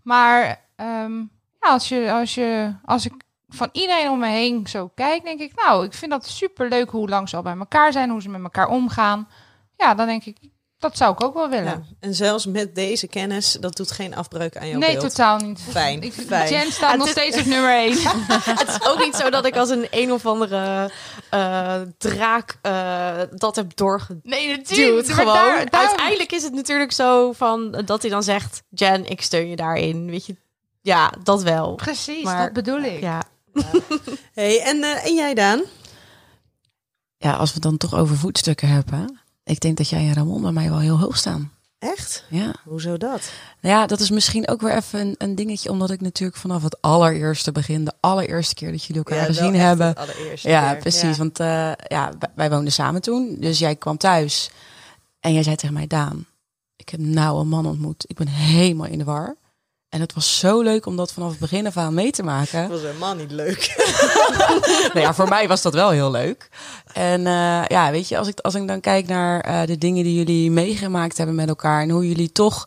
Maar ehm, ja, als, je, als, je, als ik van iedereen om me heen zo kijk, denk ik, nou, ik vind dat super leuk hoe lang ze al bij elkaar zijn, hoe ze met elkaar omgaan. Ja, dan denk ik, dat zou ik ook wel willen. Ja, en zelfs met deze kennis, dat doet geen afbreuk aan jouw nee, beeld. totaal niet. Fijn, Ik, fijn. Jen staat nog is- steeds op nummer één. Het is ook niet zo dat ik als een een of andere eh, draak eh, dat heb doorgeduwd. Nee, natuurlijk. Gewoon. Maar daar- daar- Uiteindelijk is het natuurlijk zo van dat hij dan zegt: Jen, ik steun je daarin. Weet je, ja, dat wel. Precies, Maar- dat bedoel ik. Ja. Hey, en, eh, en jij Daan? Ja, als we het dan toch over voetstukken hebben. Ik denk dat jij en Ramon bij mij wel heel hoog staan. Echt? Ja. Hoezo dat? Nou ja, dat is misschien ook weer even een, een dingetje. Omdat ik natuurlijk vanaf het allereerste begin, de allereerste keer dat jullie elkaar gezien hebben. Ja, keer. precies. Ja. Want eh, ja, wij- wij woonden samen toen. Dus jij kwam thuis. En jij zei tegen mij, Daan, ik heb nou een man ontmoet. Ik ben helemaal in de war. En het was zo leuk om dat vanaf het begin af aan mee te maken. Dat was helemaal niet leuk. nou ja, voor mij was dat wel heel leuk. En eh, ja, weet je, als ik, als ik dan kijk naar eh, de dingen die jullie meegemaakt hebben met elkaar. En hoe jullie toch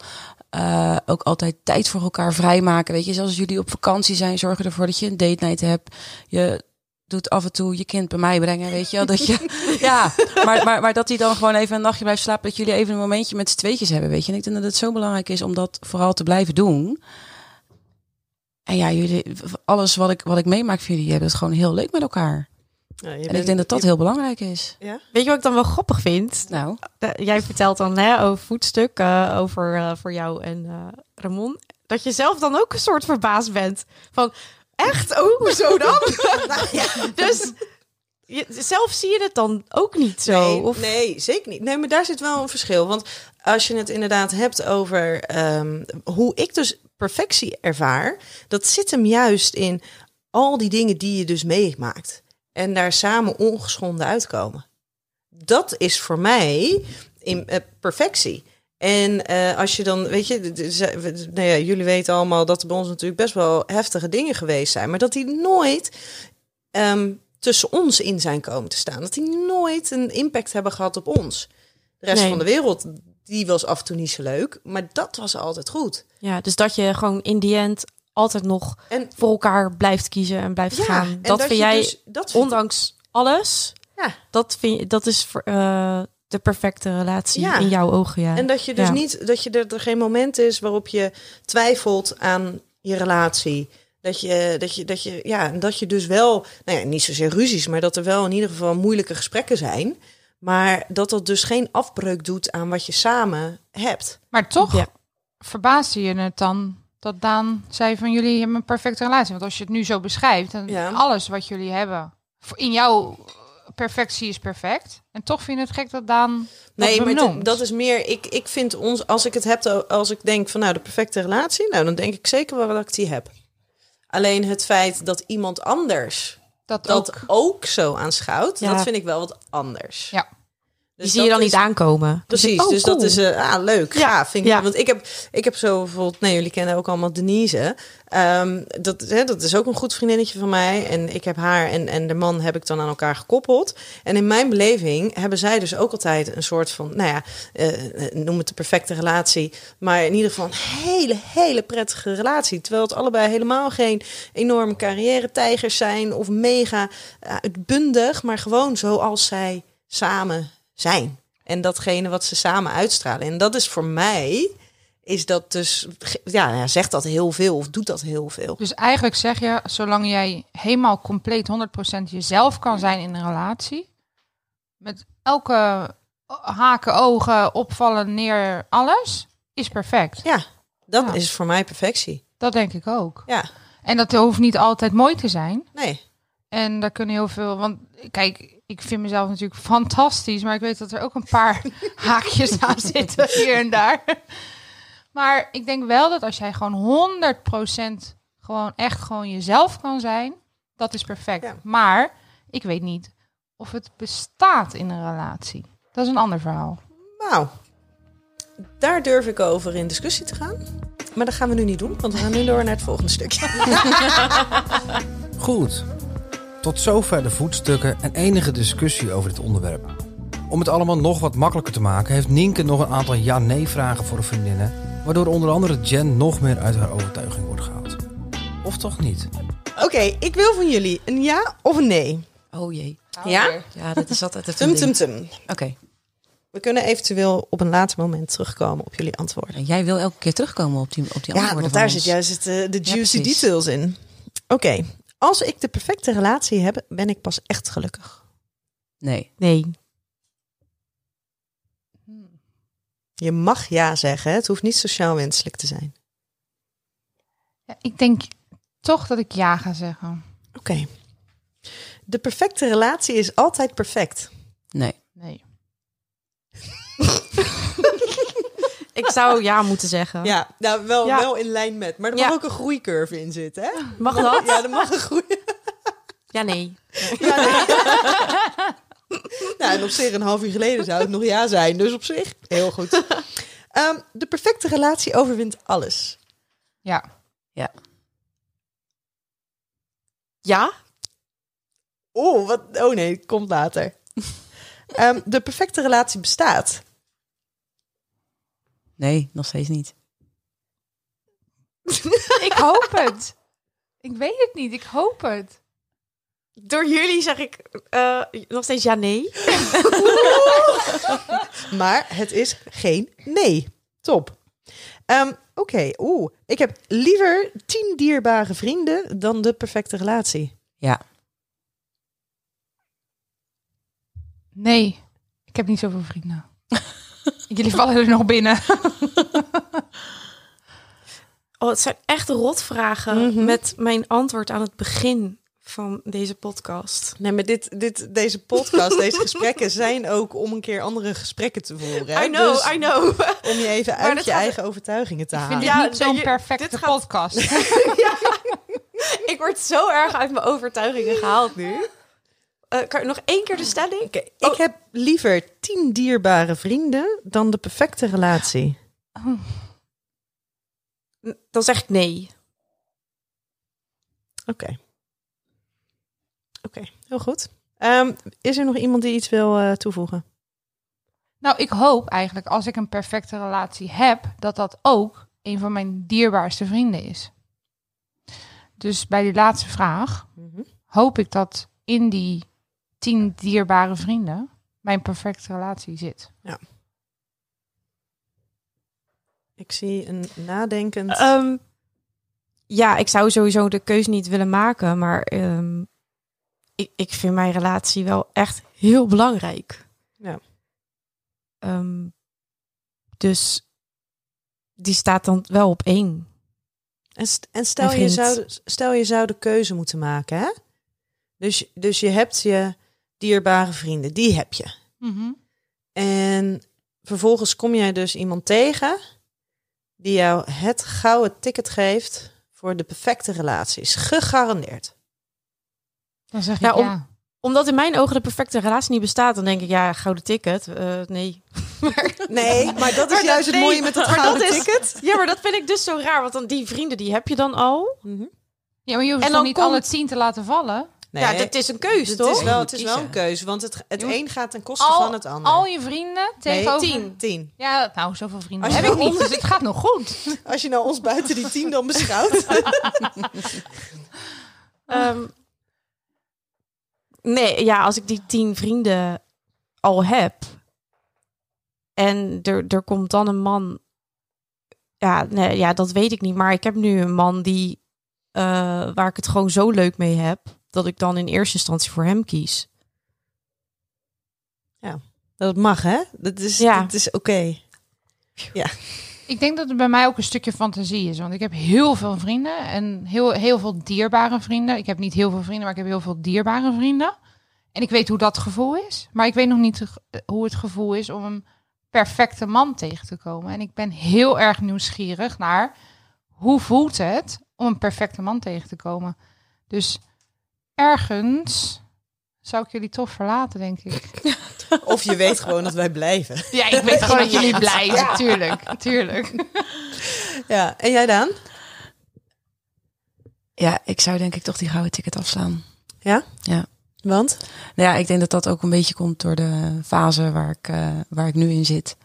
eh, ook altijd tijd voor elkaar vrijmaken. Weet je, zoals jullie op vakantie zijn, zorgen ervoor dat je een date night hebt. Je doet af en toe je kind bij mij brengen, weet je wel. Dat je, ja, maar, maar, maar dat hij dan gewoon even een nachtje blijft slapen. Dat jullie even een momentje met z'n tweetjes hebben, weet je. En ik denk dat het zo belangrijk is om dat vooral te blijven doen. En ja, jullie, alles wat ik, wat ik meemaak van jullie, hebben het gewoon heel leuk met elkaar. En bent- ik denk dat dat je- heel belangrijk is. Ja? Weet je wat ik dan wel grappig vind? Nou, jij vertelt dan hè, over voetstuk, eh, over eh, voor jou en eh, Ramon. Dat je zelf dan ook een soort verbaasd bent. Van, echt? Oh, hoezo dan? Nou ja. dus je, zelf zie je het dan ook niet zo? Nee, of, nee, zeker niet. Nee, maar daar zit wel een verschil. Want als je het inderdaad hebt over ehm, hoe ik dus perfectie ervaar, dat zit hem juist in al die dingen die je dus meemaakt. En daar samen ongeschonden uitkomen. Dat is voor mij in, eh, perfectie. En eh, als je dan, weet je, nou ja, jullie weten allemaal dat er bij ons natuurlijk best wel heftige dingen geweest zijn, maar dat die nooit ehm, tussen ons in zijn komen te staan. Dat die nooit een impact hebben gehad op ons. De rest Nee. van de wereld, die was af en toe niet zo leuk, maar dat was altijd goed. Ja, dus dat je gewoon in die end altijd nog En voor elkaar blijft kiezen en blijft ja, gaan. Dat, vind jij, dus- dat ondanks alles, Ja. Dat, vind je, dat is eh, de perfecte relatie Ja. in jouw ogen, ja. En dat je dus Ja. niet, dat je er, er geen moment is waarop je twijfelt aan je relatie. Dat je, dat je, dat je, ja, en dat je dus wel, nou ja, niet zozeer ruzies, maar dat er wel in ieder geval moeilijke gesprekken zijn. Maar dat dat dus geen afbreuk doet aan wat je samen hebt. Maar toch Ja. verbaasde je het dan dat Daan zei van jullie hebben een perfecte relatie. Want als je het nu zo beschrijft, dan Ja. alles wat jullie hebben in jouw perfectie is perfect. En toch vind je het gek dat Daan Nee, dat maar dat is meer. Ik, ik vind ons, als ik het heb, als ik denk van nou de perfecte relatie, nou dan denk ik zeker wel dat ik die heb. Alleen het feit dat iemand anders dat, dat ook. ook, zo aanschouwt, Ja. dat vind ik wel wat anders. Ja. Die Dus zie je dan is- niet aankomen. Precies, oh, dus dat is eh, ah, leuk. Ja, vind ik. ja. Want ik heb, ik heb zo bijvoorbeeld, nee, jullie kennen ook allemaal Denise. Ehm, dat, hè, dat is ook een goed vriendinnetje van mij. En ik heb haar en, en de man heb ik dan aan elkaar gekoppeld. En in mijn beleving hebben zij dus ook altijd een soort van, nou ja, eh, noem het de perfecte relatie. Maar in ieder geval een hele, hele prettige relatie. Terwijl het allebei helemaal geen enorme carrière-tijgers zijn of mega eh, uitbundig. Maar gewoon zoals zij samen zijn. En datgene wat ze samen uitstralen. En dat is voor mij, is dat dus, ja, ja, zegt dat heel veel of doet dat heel veel. Dus eigenlijk zeg je, zolang jij helemaal compleet 100% jezelf kan zijn in een relatie, met elke haken, ogen, opvallen, neer, alles, is perfect. Ja, dat Ja. is voor mij perfectie. Dat denk ik ook. Ja, En dat hoeft niet altijd mooi te zijn. nee. En daar kunnen heel veel. Want kijk, ik vind mezelf natuurlijk fantastisch. Maar ik weet dat er ook een paar haakjes aan zitten hier en daar. Maar ik denk wel dat als jij gewoon 100% gewoon echt gewoon jezelf kan zijn. Dat is perfect. Ja. Maar ik weet niet of het bestaat in een relatie. Dat is een ander verhaal. Nou, daar durf ik over in discussie te gaan. Maar dat gaan we nu niet doen, want we gaan nu door naar het volgende stukje. Goed. Tot zover de voetstukken en enige discussie over dit onderwerp. Om het allemaal nog wat makkelijker te maken, heeft Nienke nog een aantal ja-nee-vragen voor de vriendinnen, waardoor onder andere Jen nog meer uit haar overtuiging wordt gehaald. Of toch niet? Oké, ik wil van jullie een ja of een nee. Oh jee. Ja? Ja, dat is altijd het Tum, tum, tum. Oké. We kunnen eventueel op een later moment terugkomen op jullie antwoorden. En jij wil elke keer terugkomen op die, op die Ja, antwoorden want van daar ons. zit juist het, eh, de juicy precies. details in. Oké, als ik de perfecte relatie heb, ben ik pas echt gelukkig. Nee. Nee. Je mag ja zeggen, hè? het hoeft niet sociaal wenselijk te zijn. Ja, ik denk toch dat ik ja ga zeggen. Oké. De perfecte relatie is altijd perfect. Nee. Nee. Ik zou ja moeten zeggen. Ja, nou wel, Ja. wel in lijn met. Maar er Ja. mag ook een groeicurve in zitten, hè? Mag dat? Ja, er mag een groei. Ja, nee. Ja, nee. nou, en op zich een half uur geleden zou het nog ja zijn. Dus op zich, heel goed. Ehm, de perfecte relatie overwint alles. Ja. Ja? Oh, wat? Oh nee, het komt later. Ehm, de perfecte relatie bestaat. Nee, nog steeds niet. Ik hoop het. Ik weet het niet. Ik hoop het. Door jullie zeg ik eh, nog steeds ja, nee. Maar het is geen nee. Top. Ehm, Oké, oeh. Ik heb liever tien dierbare vrienden dan de perfecte relatie. Ja. Nee. Ik heb niet zoveel vrienden. Jullie vallen er nog binnen. Oh, het zijn echt rotvragen Mhm. met mijn antwoord aan het begin van deze podcast. Nee, maar dit, dit, deze podcast, deze gesprekken zijn ook om een keer andere gesprekken te voeren. hè? I know, Dus I know. om je even Maar uit je gaat- eigen overtuigingen te Ik vind halen. Ja, niet zo'n perfecte dit gaat- podcast. ik word zo erg uit mijn overtuigingen gehaald nu. Eh, kan nog één keer de stelling? Oké, ik heb liever tien dierbare vrienden dan de perfecte relatie. Dan zeg ik nee. Oké. Oké, heel goed. Ehm, is er nog iemand die iets wil eh, toevoegen? Nou, ik hoop eigenlijk als ik een perfecte relatie heb, dat dat ook een van mijn dierbaarste vrienden is. Dus bij die laatste vraag Mhm. hoop ik dat in die tien dierbare vrienden mijn perfecte relatie zit. Ik zie een nadenkend... Ehm, ja, ik zou sowieso de keuze niet willen maken, maar ehm, ik, ik vind mijn relatie wel echt heel belangrijk. Ja. Ehm, dus die staat dan wel op één. En, st- en stel, je zou, stel je zou de keuze moeten maken, hè? Dus, dus je hebt je dierbare vrienden, die heb je. En vervolgens kom jij dus iemand tegen die jou het gouden ticket geeft voor de perfecte relaties. Gegarandeerd. Dan zeg ik Ja, ja. om- Omdat in mijn ogen de perfecte relatie niet bestaat, dan denk ik, ja, gouden ticket. eh, nee. Nee, maar dat is Maar juist dat- het mooie nee, met dat maar dat gouden is- ticket. Ja, maar dat vind ik dus zo raar, want dan die vrienden die heb je dan al. Mhm. Ja, maar je hoeft En toch dan niet komt- alle tien te laten vallen? Nee, Ja, dat is een keus, het toch? is wel, het is wel een keuze, want het, het een gaat ten koste Al, van het ander. al je vrienden tegenover... tien. Tien. Ja, nou, zoveel vrienden Als je heb ik nou niet, dus het gaat nog goed. Als je nou ons buiten die tien dan beschouwt. Ehm, nee, ja, als ik die tien vrienden al heb en er, er komt dan een man, ja, nee, ja, dat weet ik niet. Maar ik heb nu een man die eh, waar ik het gewoon zo leuk mee heb dat ik dan in eerste instantie voor hem kies. Dat mag, hè? Dat is, Ja. dat is oké. Ik denk dat het bij mij ook een stukje fantasie is. Want ik heb heel veel vrienden en heel, heel veel dierbare vrienden. Ik heb niet heel veel vrienden, maar ik heb heel veel dierbare vrienden. En ik weet hoe dat gevoel is. Maar ik weet nog niet hoe het gevoel is om een perfecte man tegen te komen. En ik ben heel erg nieuwsgierig naar hoe voelt het om een perfecte man tegen te komen. Dus ergens zou ik jullie toch verlaten, denk ik. Of je weet gewoon dat wij blijven. Ja, ik weet gewoon dat jullie blij zijn. Tuurlijk, tuurlijk. Ja, en jij dan? Ja, ik zou denk ik toch die gouden ticket afslaan. Want? Nou ja, ik denk dat dat ook een beetje komt door de fase waar ik, eh, waar ik nu in zit.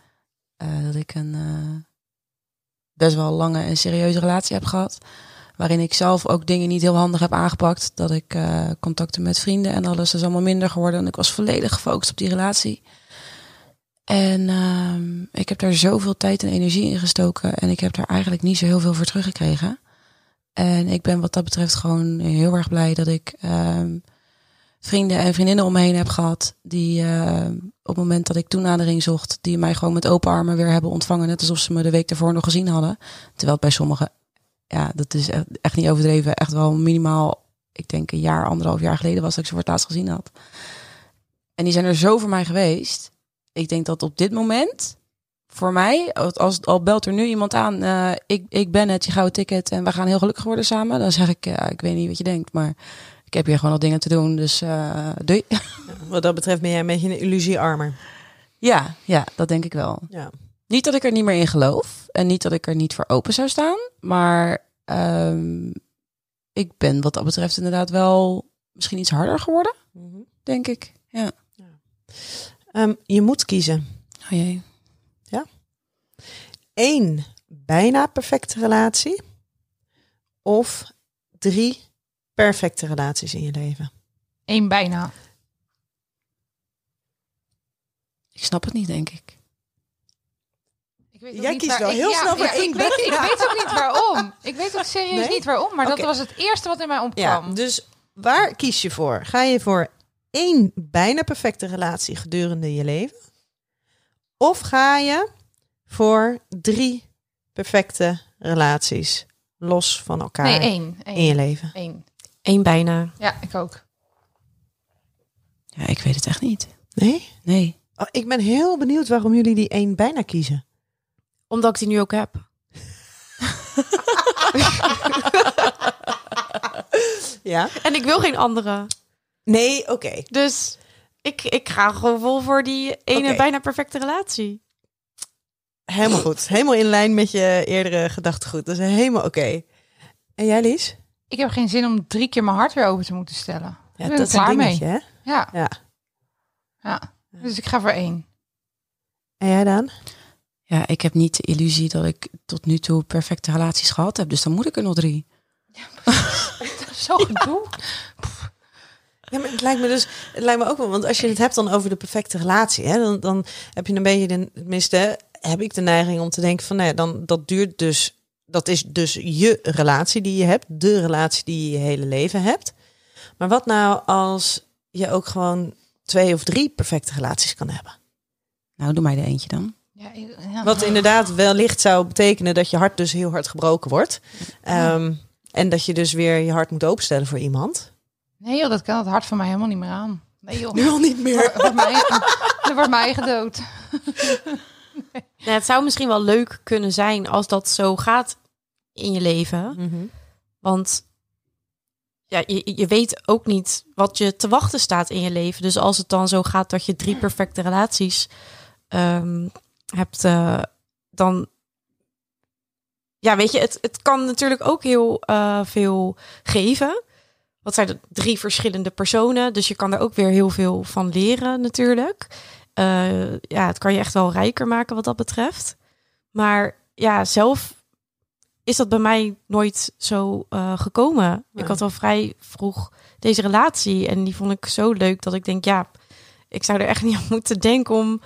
Eh, dat ik een eh, best wel lange en serieuze relatie heb gehad. Waarin ik zelf ook dingen niet heel handig heb aangepakt. Dat ik eh, contacten met vrienden en alles is allemaal minder geworden. En ik was volledig gefocust op die relatie. En ehm, ik heb daar zoveel tijd en energie in gestoken. En ik heb daar eigenlijk niet zo heel veel voor teruggekregen. En ik ben wat dat betreft gewoon heel erg blij dat ik ehm, vrienden en vriendinnen om me heen heb gehad. Die eh, op het moment dat ik toenadering zocht, die mij gewoon met open armen weer hebben ontvangen. Net alsof ze me de week ervoor nog gezien hadden. Terwijl het bij sommigen, ja, dat is echt, echt niet overdreven. Echt wel minimaal, ik denk een jaar, anderhalf jaar geleden was dat ik ze voor het laatst gezien had. En die zijn er zo voor mij geweest. Ik denk dat op dit moment, voor mij, als al belt er nu iemand aan, eh, ik, ik ben het, je gouden ticket en we gaan heel gelukkig worden samen. Dan zeg ik, ja, ik weet niet wat je denkt, maar ik heb hier gewoon al dingen te doen, dus eh doei. Wat dat betreft ben jij een beetje een illusiearmer. Ja, ja, dat denk ik wel. Ja. Niet dat ik er niet meer in geloof en niet dat ik er niet voor open zou staan, maar ehm, ik ben wat dat betreft inderdaad wel misschien iets harder geworden, Mhm. denk ik. Ja. Ehm, je moet kiezen. Oh jee. Eén bijna perfecte relatie. Of drie perfecte relaties in je leven. Eén bijna. Ik snap het niet, denk ik. Weet Jij niet kiest waar- wel ik- heel snel voor één ik weet, ik weet ook niet waarom. Ik weet ook serieus Nee? niet waarom, maar dat was het eerste wat in mij Ja, opkwam. dus waar kies je voor? Ga je voor één bijna perfecte relatie gedurende je leven? Of ga je voor drie perfecte relaties los van elkaar nee, één. in je leven? Eén. Eén bijna. Ja, ik ook. Ja, ik weet het echt niet. Nee? Nee. Oh, ik ben heel benieuwd waarom jullie die één bijna kiezen. Omdat ik die nu ook heb. Ja? En ik wil geen andere. Nee, oké. Dus ik, ik ga gewoon vol voor die ene bijna perfecte relatie. Helemaal goed. Helemaal in lijn met je eerdere gedachtegoed. Dat is helemaal oké. En jij, Lies? Ik heb geen zin om drie keer mijn hart weer open te moeten stellen. Ja, Ik ben dat er is een dingetje, mee. hè? Ja. Ja. ja. Dus ik ga voor één. En jij dan? Ja, ik heb niet de illusie dat ik tot nu toe perfecte relaties gehad heb. Dus dan moet ik er nog drie. Zo gedoe. Ja, maar het lijkt me dus, het lijkt me ook wel, want als je het hebt dan over de perfecte relatie, hè, dan, dan heb je een beetje, de, tenminste, heb ik de neiging om te denken van, nou ja, dan dat duurt dus, dat is dus je relatie die je hebt, de relatie die je je hele leven hebt. Maar wat nou als je ook gewoon twee of drie perfecte relaties kan hebben? Nou, doe mij er eentje dan. Ja, ja. Wat inderdaad wellicht zou betekenen dat je hart dus heel hard gebroken wordt. Ehm, en dat je dus weer je hart moet openstellen voor iemand. Nee joh, dat kan het hart van mij helemaal niet meer aan. Nee joh. Nu al niet meer. Er wordt mij, er wordt mij gedood. Ja, het zou misschien wel leuk kunnen zijn als dat zo gaat in je leven. Mhm. Want ja, je, je weet ook niet wat je te wachten staat in je leven. Dus als het dan zo gaat dat je drie perfecte relaties ehm, hebt, eh, dan. Ja, weet je, het, het kan natuurlijk ook heel eh, veel geven. Wat zijn het? Drie verschillende personen. Dus je kan er ook weer heel veel van leren, natuurlijk. Eh, ja, het kan je echt wel rijker maken wat dat betreft. Maar ja, zelf is dat bij mij nooit zo gekomen. Nee. Ik had al vrij vroeg deze relatie en die vond ik zo leuk dat ik denk, ja, ik zou er echt niet aan moeten denken om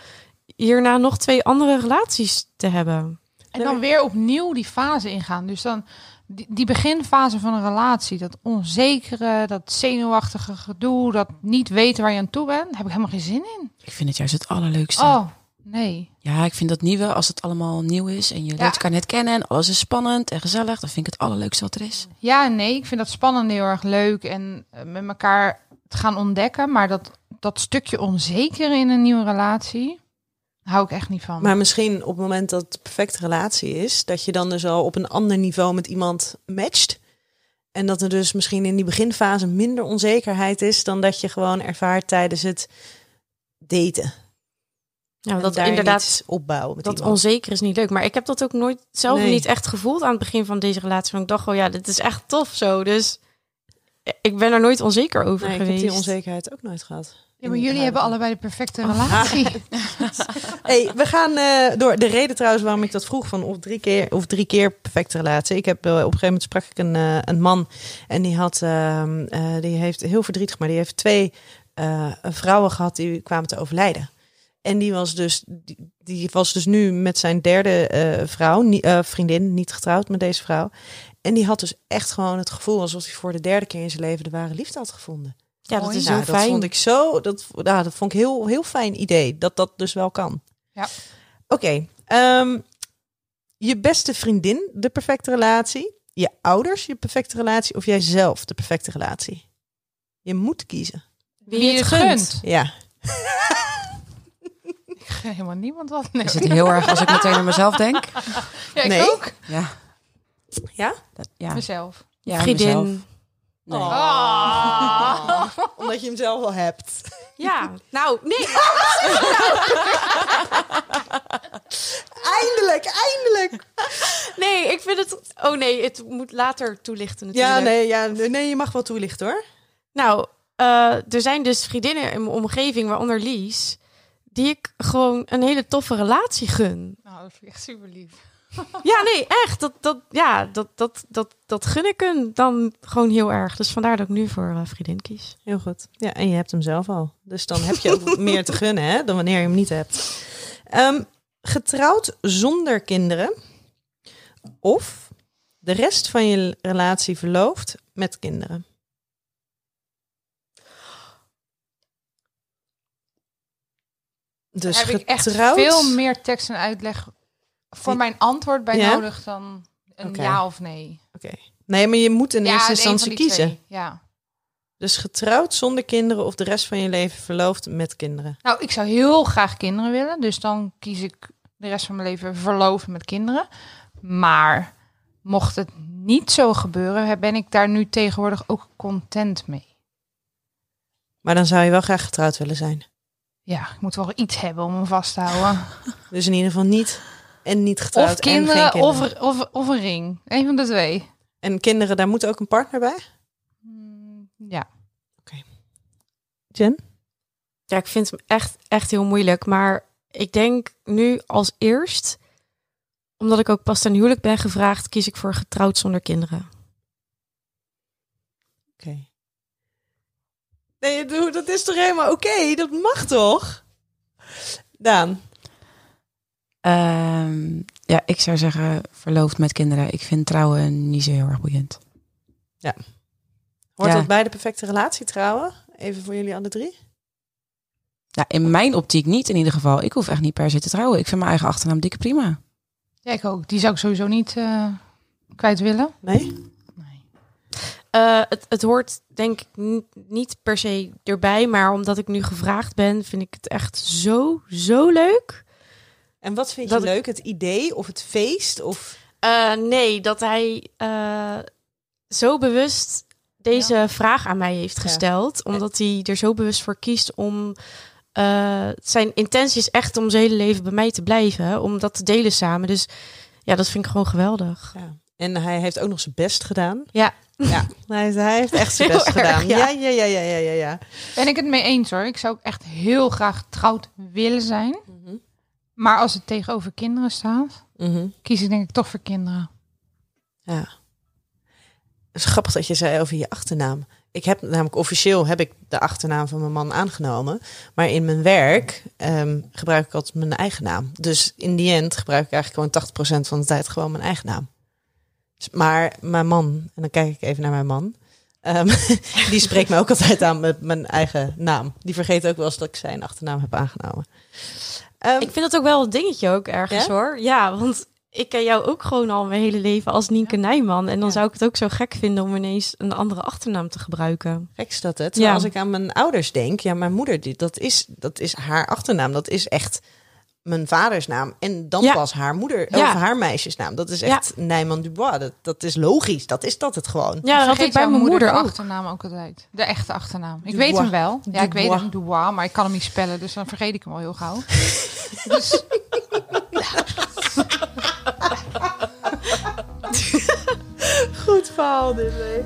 hierna nog twee andere relaties te hebben. En dan weer opnieuw die fase ingaan. Dus dan die, die beginfase van een relatie, dat onzekere, dat zenuwachtige gedoe, dat niet weten waar je aan toe bent, daar heb ik helemaal geen zin in. Ik vind het juist het allerleukste. Oh, nee. Ja, ik vind dat nieuwe, als het allemaal nieuw is en je leert elkaar net kennen en alles is spannend en gezellig, dan vind ik het allerleukste wat er is. Ja nee, ik vind dat spannend heel erg leuk en eh, met elkaar te gaan ontdekken. Maar dat, dat stukje onzeker in een nieuwe relatie, hou ik echt niet van. Maar misschien op het moment dat het perfecte relatie is, dat je dan dus al op een ander niveau met iemand matcht. En dat er dus misschien in die beginfase minder onzekerheid is dan dat je gewoon ervaart tijdens het daten. Ja, En dat daar inderdaad iets opbouwen met dat iemand. onzeker is niet leuk. Maar ik heb dat ook nooit zelf Nee. niet echt gevoeld aan het begin van deze relatie. Want ik dacht, oh ja, dit is echt tof zo. Dus ik ben er nooit onzeker over Nee, ik heb geweest. die onzekerheid ook nooit gehad. Ja, maar jullie hebben allebei de perfecte relatie. Hey, we gaan eh, door. De reden trouwens waarom ik dat vroeg van of drie keer of drie keer perfecte relatie. Ik heb eh, op een gegeven moment sprak ik een, eh, een man en die had, ehm, eh, die heeft heel verdrietig, maar die heeft twee eh, vrouwen gehad die kwamen te overlijden. En die was dus, die, die was dus nu met zijn derde eh, vrouw, nie- eh, vriendin, niet getrouwd met deze vrouw. En die had dus echt gewoon het gevoel alsof hij voor de derde keer in zijn leven de ware liefde had gevonden. Ja, dat is Nou, heel dat vond ik zo, dat, ja, dat vond ik heel, heel fijn idee, dat dat dus wel kan. Ja. Oké, ehm, je beste vriendin, de perfecte relatie. Je ouders, je perfecte relatie. Of jijzelf, de perfecte relatie. Je moet kiezen. Wie je het gunt. Ja. Ik gun helemaal niemand wat. Nee. Is het heel erg als ik meteen aan mezelf denk? Ja, ik Nee. ook. Ja. Ja? Dat, ja. Mezelf. ja mezelf. Nee. Oh. Omdat je hem zelf al hebt. Ja, nou, nee. Eindelijk, eindelijk. Nee, ik vind het... Oh nee, het moet later toelichten natuurlijk. Ja, nee, ja, nee, je mag wel toelichten hoor. Nou, eh, er zijn dus vriendinnen in mijn omgeving, waaronder Lies... die ik gewoon een hele toffe relatie gun. Nou, dat vind ik echt super lief. Ja, nee, echt. Dat, dat, ja, dat, dat, dat, dat gun ik hun dan gewoon heel erg. Dus vandaar dat ik nu voor eh, vriendin kies. Heel goed. Ja, en je hebt hem zelf al. Dus dan heb je ook meer te gunnen hè, dan wanneer je hem niet hebt. Ehm, getrouwd zonder kinderen. Of de rest van je relatie verloofd met kinderen. Dus Daar heb ik echt getrouwd. veel meer tekst en uitleg voor mijn antwoord bij Ja? nodig dan een ja of nee. Oké. Nee, maar je moet in ja, eerste instantie kiezen. twee, Ja. Dus getrouwd zonder kinderen of de rest van je leven verloofd met kinderen. Nou, ik zou heel graag kinderen willen. Dus dan kies ik de rest van mijn leven verloven met kinderen. Maar mocht het niet zo gebeuren, ben ik daar nu tegenwoordig ook content mee. Maar dan zou je wel graag getrouwd willen zijn. Ja, ik moet wel iets hebben om me vast te houden. Dus in ieder geval niet en niet getrouwd Of kinderen, en geen kinderen. Of, of, of een ring. Een van de twee. En kinderen, daar moet ook een partner bij? Mm, Ja. Jen? Ja, ik vind hem echt, echt heel moeilijk. Maar ik denk nu als eerst, omdat ik ook pas ten huwelijk ben gevraagd, kies ik voor getrouwd zonder kinderen. Oké. Nee, doe- dat is toch helemaal oké? Dat mag toch? Daan. Ehm, ja, ik zou zeggen verloofd met kinderen. Ik vind trouwen niet zo heel erg boeiend. Hoort Ja. dat bij de perfecte relatie trouwen? Even voor jullie alle drie. Ja, in mijn optiek niet in ieder geval. Ik hoef echt niet per se te trouwen. Ik vind mijn eigen achternaam dikke prima. Ja, ik ook. Die zou ik sowieso niet eh, kwijt willen. Nee? Eh, het, het hoort denk ik ni- niet per se erbij, maar omdat ik nu gevraagd ben, vind ik het echt zo, zo leuk. En wat vind je Dat leuk? Het idee of het feest? Of... Eh, nee, dat hij eh, zo bewust deze vraag aan mij heeft gesteld, omdat hij er zo bewust voor kiest om. eh, zijn intentie is echt om zijn hele leven bij mij te blijven, om dat te delen samen. Dus ja, dat vind ik gewoon geweldig. Ja. En hij heeft ook nog zijn best gedaan. Ja. Ja, hij, hij heeft echt zijn Heel best erg, gedaan. ja. Ja, ja, ja, ja, ja, ja. ja. Ben ik het mee eens hoor. Ik zou ook echt heel graag getrouwd willen zijn. Mhm. Maar als het tegenover kinderen staat, Mhm. kies ik denk ik toch voor kinderen. Ja. Het is grappig dat je zei over je achternaam. Ik heb namelijk officieel heb ik de achternaam van mijn man aangenomen. Maar in mijn werk ehm, gebruik ik altijd mijn eigen naam. Dus in die end gebruik ik eigenlijk gewoon 80% van de tijd gewoon mijn eigen naam. Dus- Maar mijn man, en dan kijk ik even naar mijn man. ehm, die spreekt me ook altijd aan met mijn eigen naam. Die vergeet ook wel eens dat ik zijn achternaam heb aangenomen. Ehm, Ik vind dat ook wel een dingetje ook ergens hoor. Ja, want ik ken jou ook gewoon al mijn hele leven als Nienke Nijman. En dan Ja. zou ik het ook zo gek vinden om ineens een andere achternaam te gebruiken. Gek is dat het. Ja. Als ik aan mijn ouders denk, ja, mijn moeder, die, dat, is, dat is haar achternaam. Dat is echt mijn vaders naam. En dan Ja. pas haar moeder, Ja. of haar meisjesnaam. Dat is echt Nijman Dubois. Dat, dat is logisch. Dat is dat het gewoon. Ja, dat had ik bij mijn moeder ook. achternaam ook altijd. De echte achternaam. Ik Dubois. weet hem wel. Ja, ik weet hem, Dubois, maar ik kan hem niet spellen, dus dan vergeet ik hem al heel gauw. dus Goed verhaal dit, hè?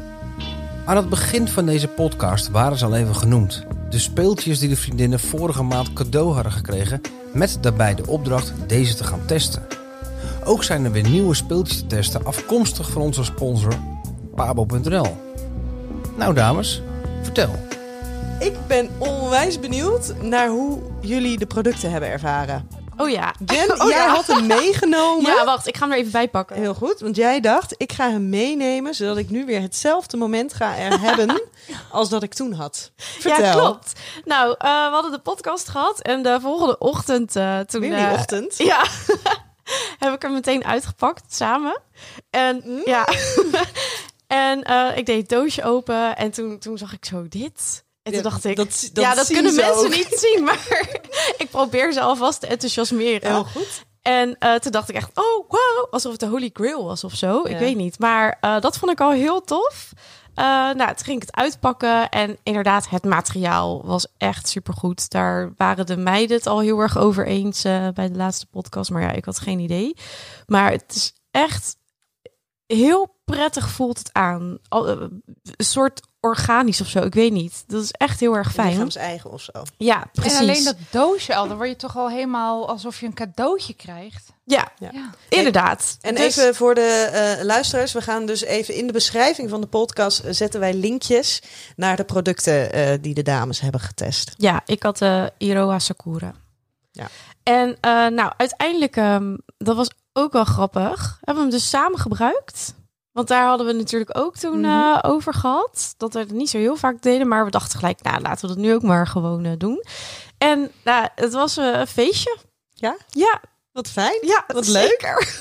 Aan het begin van deze podcast waren ze al even genoemd. De speeltjes die de vriendinnen vorige maand cadeau hadden gekregen... met daarbij de opdracht deze te gaan testen. Ook zijn er weer nieuwe speeltjes te testen... afkomstig van onze sponsor Pabo.nl. Nou dames, vertel. Ik ben onwijs benieuwd naar hoe jullie de producten hebben ervaren. Oh ja. Jen, Oh jij ja. had hem meegenomen. Ja, wacht, ik ga hem er even bij pakken. Heel goed, want jij dacht, ik ga hem meenemen... zodat ik nu weer hetzelfde moment ga er hebben... als dat ik toen had. Vertel. Ja, klopt. Nou, eh, we hadden de podcast gehad en de volgende ochtend eh, toen... Weer die eh, ochtend. Ja, heb ik hem meteen uitgepakt samen. En Mm. ja, en ik deed het doosje open en toen, toen zag ik zo dit. En toen Ja, dacht ik, dat- dat ja, dat kunnen mensen ook. niet zien, maar ik probeer ze alvast te enthousiasmeren. Heel goed. En eh, toen dacht ik echt, oh wow, alsof het de Holy Grail was of zo. Ja. Ik weet niet. Maar eh, dat vond ik al heel tof. Eh, nou, toen ging ik het uitpakken en inderdaad, het materiaal was echt supergoed. Daar waren de meiden het al heel erg over eens bij de laatste podcast. Maar ja, ik had geen idee. Maar het is echt heel prettig voelt het aan. Al, een soort organisch of zo, ik weet niet. Dat is echt heel erg fijn. Lichaams eigen of zo. Ja, precies. En alleen dat doosje al, dan word je toch al helemaal alsof je een cadeautje krijgt. Ja, Ja. Ja. inderdaad. En Dus- even voor de eh, luisteraars, we gaan dus even in de beschrijving van de podcast eh, zetten wij linkjes naar de producten eh, die de dames hebben getest. Ja, ik had de Iroha Sakura. Ja. En eh, nou, uiteindelijk, ehm, dat was ook wel grappig. Hebben we hem dus samen gebruikt. Want daar hadden we natuurlijk ook toen Mhm. eh, over gehad. Dat we het niet zo heel vaak deden. Maar we dachten gelijk, nou, laten we dat nu ook maar gewoon eh, doen. En nou, het was eh, een feestje. Ja? Ja, Wat fijn. ja Wat leuk. zeker.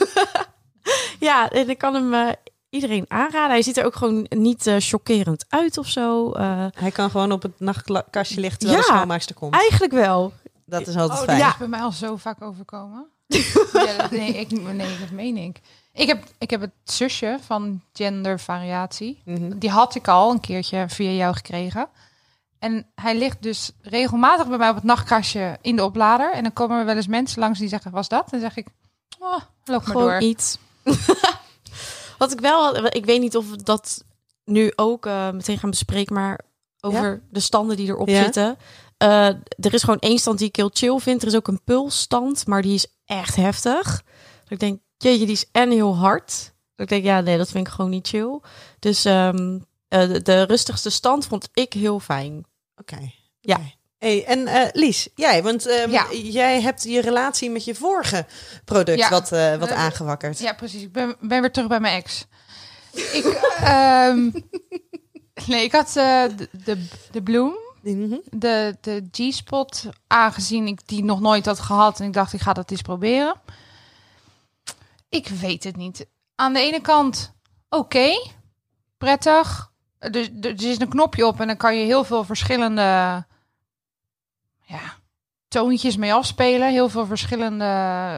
ja, en ik kan hem eh, iedereen aanraden. Hij ziet er ook gewoon niet eh, chockerend uit of zo. Eh, Hij kan gewoon op het nachtkastje liggen terwijl Ja. de schoonmaakster komt. eigenlijk wel. Dat is altijd Oh, fijn. dat is bij mij al zo vaak overkomen. ja, dat, nee, ik, nee, dat meen ik. Ik heb, ik heb het zusje van gendervariatie. Mhm. Die had ik al een keertje via jou gekregen. En hij ligt dus regelmatig bij mij op het nachtkastje in de oplader. En dan komen er wel eens mensen langs die zeggen, was dat? En dan zeg ik, oh, loop maar Gewoon door. iets. Wat ik wel had, ik weet niet of we dat nu ook eh, meteen gaan bespreken, maar over de standen die erop Ja. zitten. Eh, er is gewoon één stand die ik heel chill vind. Er is ook een pulsstand, maar die is echt heftig. Dat ik denk, jeetje, die is en heel hard. Dat ik denk, ja, nee, dat vind ik gewoon niet chill. Dus ehm, eh, de, de rustigste stand vond ik heel fijn. Oké. Ja. Hey, en eh, Lies, jij, want ehm, Ja. jij hebt je relatie met je vorige product Ja. wat, eh, wat aangewakkerd. Ja, precies. Ik ben, ben weer terug bij mijn ex. Ik, ehm, nee, ik had eh, de, de, de Bloom, Mhm. de, de G-spot, aangezien ik die nog nooit had gehad. En ik dacht, ik ga dat eens proberen. Ik weet het niet. Aan de ene kant, oké, prettig. Er, er, is een knopje op en dan kan je heel veel verschillende ja, toontjes mee afspelen. Heel veel verschillende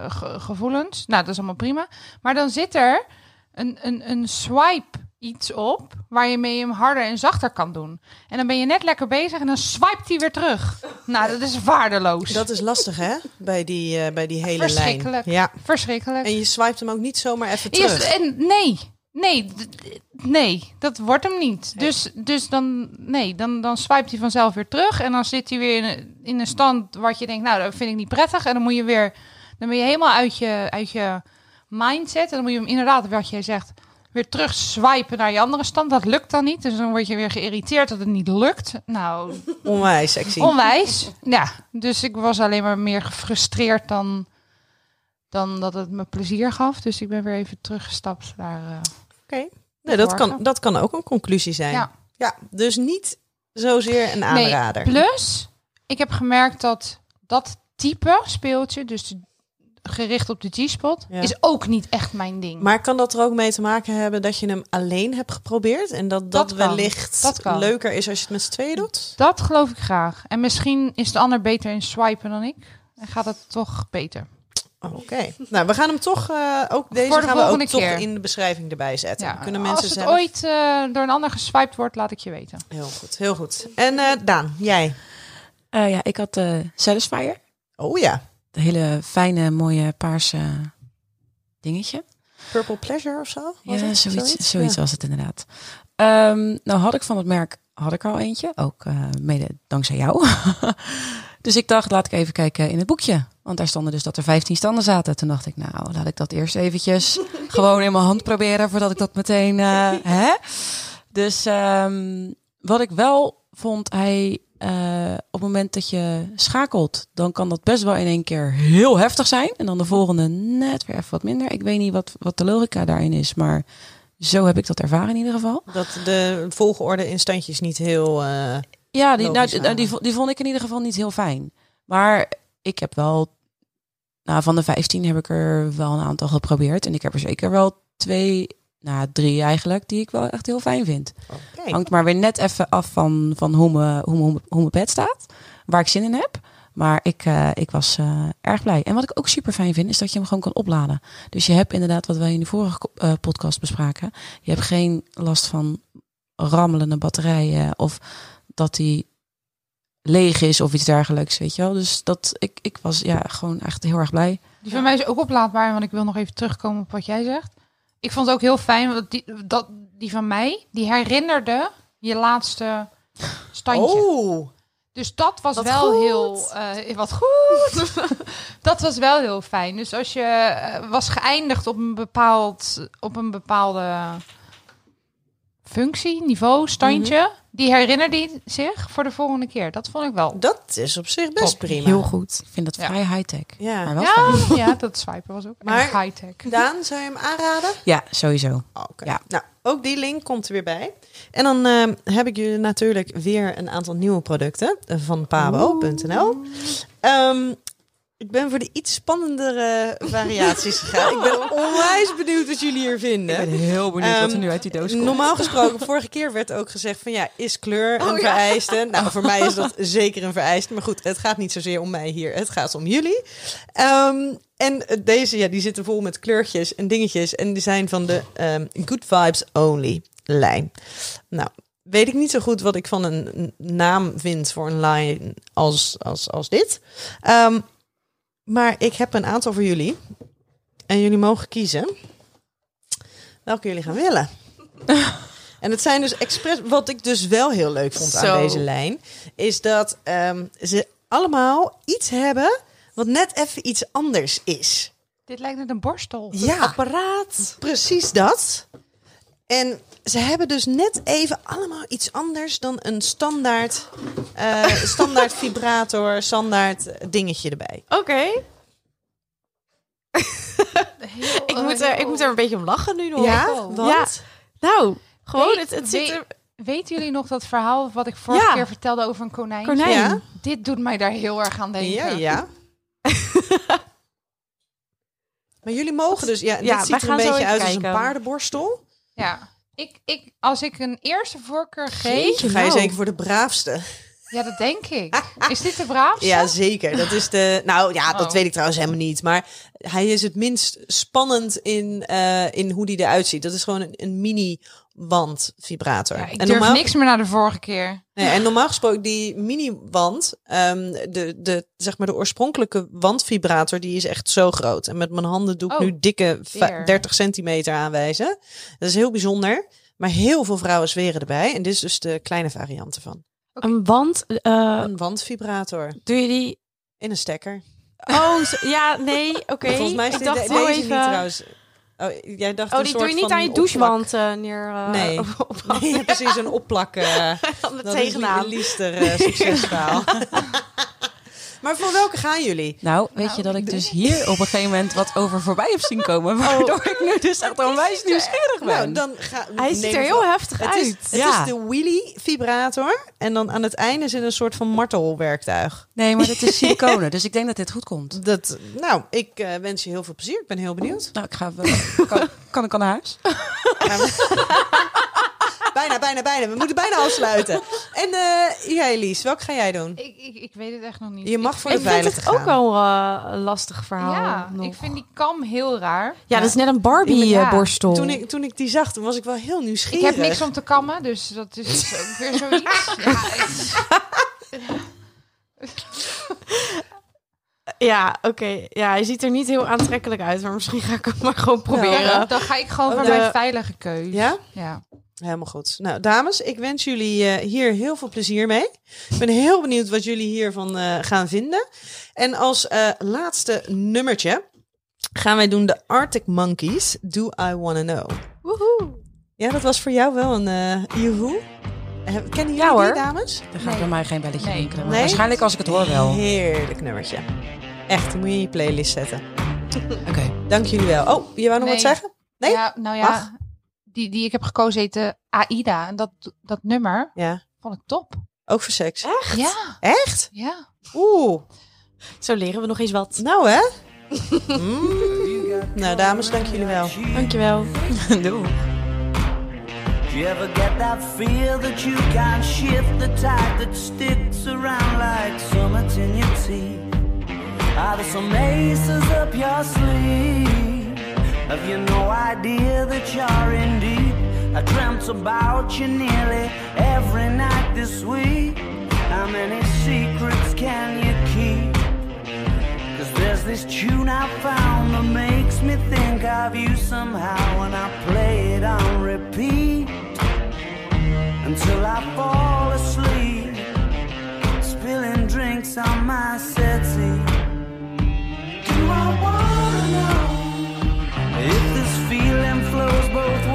ge- gevoelens. Nou, dat is allemaal prima. Maar dan zit er een, een, een swipe iets op waar je mee hem harder en zachter kan doen. En dan ben je net lekker bezig en dan swipet hij weer terug. Nou, dat is waardeloos. Dat is lastig, hè? Bij die, eh, bij die hele lijn. Verschrikkelijk. Ja. Verschrikkelijk. En je swipet hem ook niet zomaar even Eerst, terug. en nee, nee, nee, dat wordt hem niet. Dus, dus dan, nee, dan, dan swipe hij vanzelf weer terug. En dan zit hij weer in, een- in een stand wat je denkt, nou, dat vind ik niet prettig. En dan moet je weer, dan ben je helemaal uit je, uit je mindset. En dan moet je hem inderdaad, wat jij zegt, weer terug swipen naar je andere stand. Dat lukt dan niet. Dus dan word je weer geïrriteerd dat het niet lukt. Nou, Onwijs sexy. onwijs. Ja, dus ik was alleen maar meer gefrustreerd dan, dan dat het me plezier gaf. Dus ik ben weer even teruggestapt naar... eh, Oké. Nee, dat, kan, dat kan ook een conclusie zijn. Ja. ja dus niet zozeer een aanrader. Nee, plus, ik heb gemerkt dat dat type speeltje, dus de- gericht op de G-spot, Ja. is ook niet echt mijn ding. Maar kan dat er ook mee te maken hebben dat je hem alleen hebt geprobeerd? En dat dat, wellicht Dat kan. leuker is als je het met z'n tweeën doet? dat geloof ik graag. En misschien is de ander beter in swipen dan ik. En gaat het toch beter. Oh, Oké. Nou, we gaan hem toch, eh, ook deze Voor de gaan we ook volgende toch keer. in de beschrijving erbij zetten. Ja, Kunnen als mensen het zelf... ooit eh, door een ander geswiped wordt, laat ik je weten. Heel goed, heel goed. En eh, Daan, jij? Eh, ja, ik had de Satisfier. Oh ja, Hele fijne, mooie paarse dingetje. Purple Pleasure of zo? Ja, zoiets, zoiets, Ja. was het inderdaad. Ehm, nou had ik van het merk had ik al eentje, ook eh, mede dankzij jou. dus ik dacht, laat ik even kijken in het boekje. Want daar stonden dus dat er 15 standen zaten. Toen dacht ik, nou, laat ik dat eerst eventjes gewoon in mijn hand proberen voordat ik dat meteen. eh, hè? Dus ehm, wat ik wel vond, hij eh, op het moment dat je schakelt, dan kan dat best wel in één keer heel heftig zijn. En dan de volgende net weer even wat minder. Ik weet niet wat, wat de logica daarin is, maar zo heb ik dat ervaren in ieder geval. Dat de volgorde in standjes niet heel... eh, Ja, die, nou, die, waren. die, vo- die vond ik in ieder geval niet heel fijn. Maar ik heb wel, nou, van de 15 heb ik er wel een aantal geprobeerd. En ik heb er zeker wel twee, nou, drie eigenlijk, die ik wel echt heel fijn vind. oké. Hangt maar weer net even af van, van hoe, me, hoe, me, hoe mijn bed staat. Waar ik zin in heb. Maar ik, eh, ik was eh, erg blij. En wat ik ook super fijn vind, is dat je hem gewoon kan opladen. Dus je hebt inderdaad, wat wij in de vorige eh, podcast bespraken. Je hebt geen last van rammelende batterijen. Of dat die leeg is of iets dergelijks, weet je wel. Dus dat, ik, ik was ja, gewoon echt heel erg blij. Die van mij is ook oplaadbaar, want ik wil nog even terugkomen op wat jij zegt. Ik vond het ook heel fijn, want die, dat, die van mij, die herinnerde je laatste standje. Oh, Dus dat was Wat wel goed. heel eh, wat goed. dat was wel heel fijn. Dus als je eh, was geëindigd op een bepaald op een bepaalde functie, niveau, standje, Mhm. die herinnerde hij zich voor de volgende keer. Dat vond ik wel. dat is op zich best Top. prima. Heel goed. Ik vind dat Ja. vrij high-tech. Ja. Maar wel fijn. Ja, ja, dat swipen was ook Maar- erg high-tech. Daan, zou je hem aanraden? Ja, sowieso. Oh, Oké. Ja. Nou, ook die link komt er weer bij. En dan eh, heb ik jullie natuurlijk weer een aantal nieuwe producten van pabo.nl. Ehm, ik ben voor de iets spannendere variaties gegaan. Ik ben onwijs benieuwd wat jullie hier vinden. heel benieuwd wat er nu uit die doos Normaal gesproken, vorige keer werd ook gezegd van ja, is kleur een vereiste? Nou, voor mij is dat zeker een vereiste. Maar goed, het gaat niet zozeer om mij hier, het gaat om jullie. Ehm, en deze, ja, die zitten vol met kleurtjes en dingetjes. En die zijn van de ehm, Good Vibes Only lijn. Nou, weet ik niet zo goed wat ik van een naam vind voor een lijn als, als, als dit. Ehm, maar ik heb een aantal voor jullie. En jullie mogen kiezen welke jullie gaan willen. en het zijn dus expres... Wat ik dus wel heel leuk vond Zo. aan deze lijn... is dat ehm, ze allemaal iets hebben... wat net even iets anders is. Dit lijkt net een borstel. Ja, apparaat. Precies dat. En ze hebben dus net even allemaal iets anders dan een standaard, eh, standaard vibrator, standaard dingetje erbij. Oké. ik, moet er, ik moet er een beetje om lachen nu nog. Ja, Oh. want? Ja. Nou, gewoon, Weet- het, het zit weet- er... Weten jullie nog dat verhaal wat ik vorige Ja. keer vertelde over een konijn? Konijn. Ja. Dit doet mij daar heel erg aan denken. Ja, ja. maar jullie mogen dus, ja, dit ziet er een beetje uit als een paardenborstel. Ja. Ik, ik, als ik een eerste voorkeur geef, Jeetje. Ga je Nou. zeker voor de braafste? Ja, dat denk ik. Is dit de braafste? Ja, zeker. Dat is de. Nou ja, dat Oh. weet ik trouwens helemaal niet. Maar hij is het minst spannend in, eh, in hoe die eruit ziet. Dat is gewoon een, een mini wandvibrator. Ja, ik en durf normaal, niks meer naar de vorige keer. nee, en normaal gesproken die mini wand, ehm, de, de zeg maar de oorspronkelijke wandvibrator, die is echt zo groot. En met mijn handen doe ik Oh, nu dikke va- weer. 30 centimeter aanwijzen. Dat is heel bijzonder. Maar heel veel vrouwen zweren erbij. En dit is dus de kleine variant ervan. Een wand, eh, Een wandvibrator doe je die... in een stekker. Oh, zo- ja, nee, oké. Volgens mij is ik dit dacht de- deze even... niet trouwens. Oh, jij dacht Oh, die soort doe je niet aan je douchewand eh, neer... eh, Nee. op- op- Nee, precies een opplak. aan de dat is tegenaan. een Liester succesverhaal. Maar voor welke gaan jullie? Nou, weet je dat ik dus hier op een gegeven moment wat over voorbij heb zien komen. Waardoor ik nu dus echt onwijs nieuwsgierig ben. Nou, dan ga, Hij ziet er heel heftig Het uit. is, het Ja. is de wheelie vibrator. En dan aan het einde zit een soort van martelwerktuig. Nee, maar dit is siliconen, dus ik denk dat dit goed komt. Dat, nou, ik eh, wens je heel veel plezier. Ik ben heel benieuwd. Nou, ik ga wel. Kan, kan ik al naar huis? Bijna, bijna, bijna. We moeten bijna afsluiten. En uh, ja, Elise, welke ga jij doen? Ik, ik, ik weet het echt nog niet. Je mag Ik voor Ik de vind veilige het ook wel eh, een lastig verhaal. Ja, nog. ik vind die kam heel raar. Ja, dat is net een Ja. Barbie-borstel. Toen ik, toen ik die zag, toen was ik wel heel Ik nieuwsgierig. heb niks om te kammen, dus dat is ook weer zoiets. Ja, Ja, oké. Ja, hij ziet er niet heel aantrekkelijk uit, maar misschien ga ik het maar gewoon proberen. dan, dan ga ik gewoon voor de- mijn veilige keus. Ja? Ja. Helemaal goed. Nou, dames, ik wens jullie eh, hier heel veel plezier mee. Ik ben heel benieuwd wat jullie hiervan eh, gaan vinden. En als eh, laatste nummertje gaan wij doen de Arctic Monkeys. Do I Wanna Know? Woehoe. Ja, dat was voor jou wel een uh, joehoe. Eh, Kennen jullie Ja, die, dames? Er gaat Nee. bij mij geen belletje Nee. rinkelen. Nee? Waarschijnlijk als ik het hoor wel. Heerlijk nummertje. Echt, moet je in je playlist zetten. Oké. Dank jullie wel. Oh, je wou nog Nee. wat zeggen? Nee? ja nou Mag. Die, die ik heb gekozen heet de AIDA. En dat, dat nummer Ja, vond ik top. ook voor seks. Ja, Echt? ja. Oeh, Zo leren we nog eens wat. nou hè? Mm. Nou, dames, dank jullie wel. Dankjewel. Doei. Do you ever get that feel that you can't shift the tide that sticks around like summits in your teeth? Are there some aces up your sleeve? Have you no idea that you're in deep? I dreamt about you nearly every night this week. How many secrets can you keep? Cause there's this tune I found that makes me think of you somehow when I play it on repeat until I fall asleep, spilling drinks on my settee. Do I wanna know flows both ways?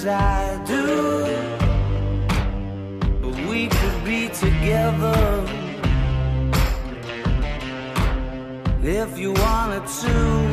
as I do. But we could be together if you wanted to.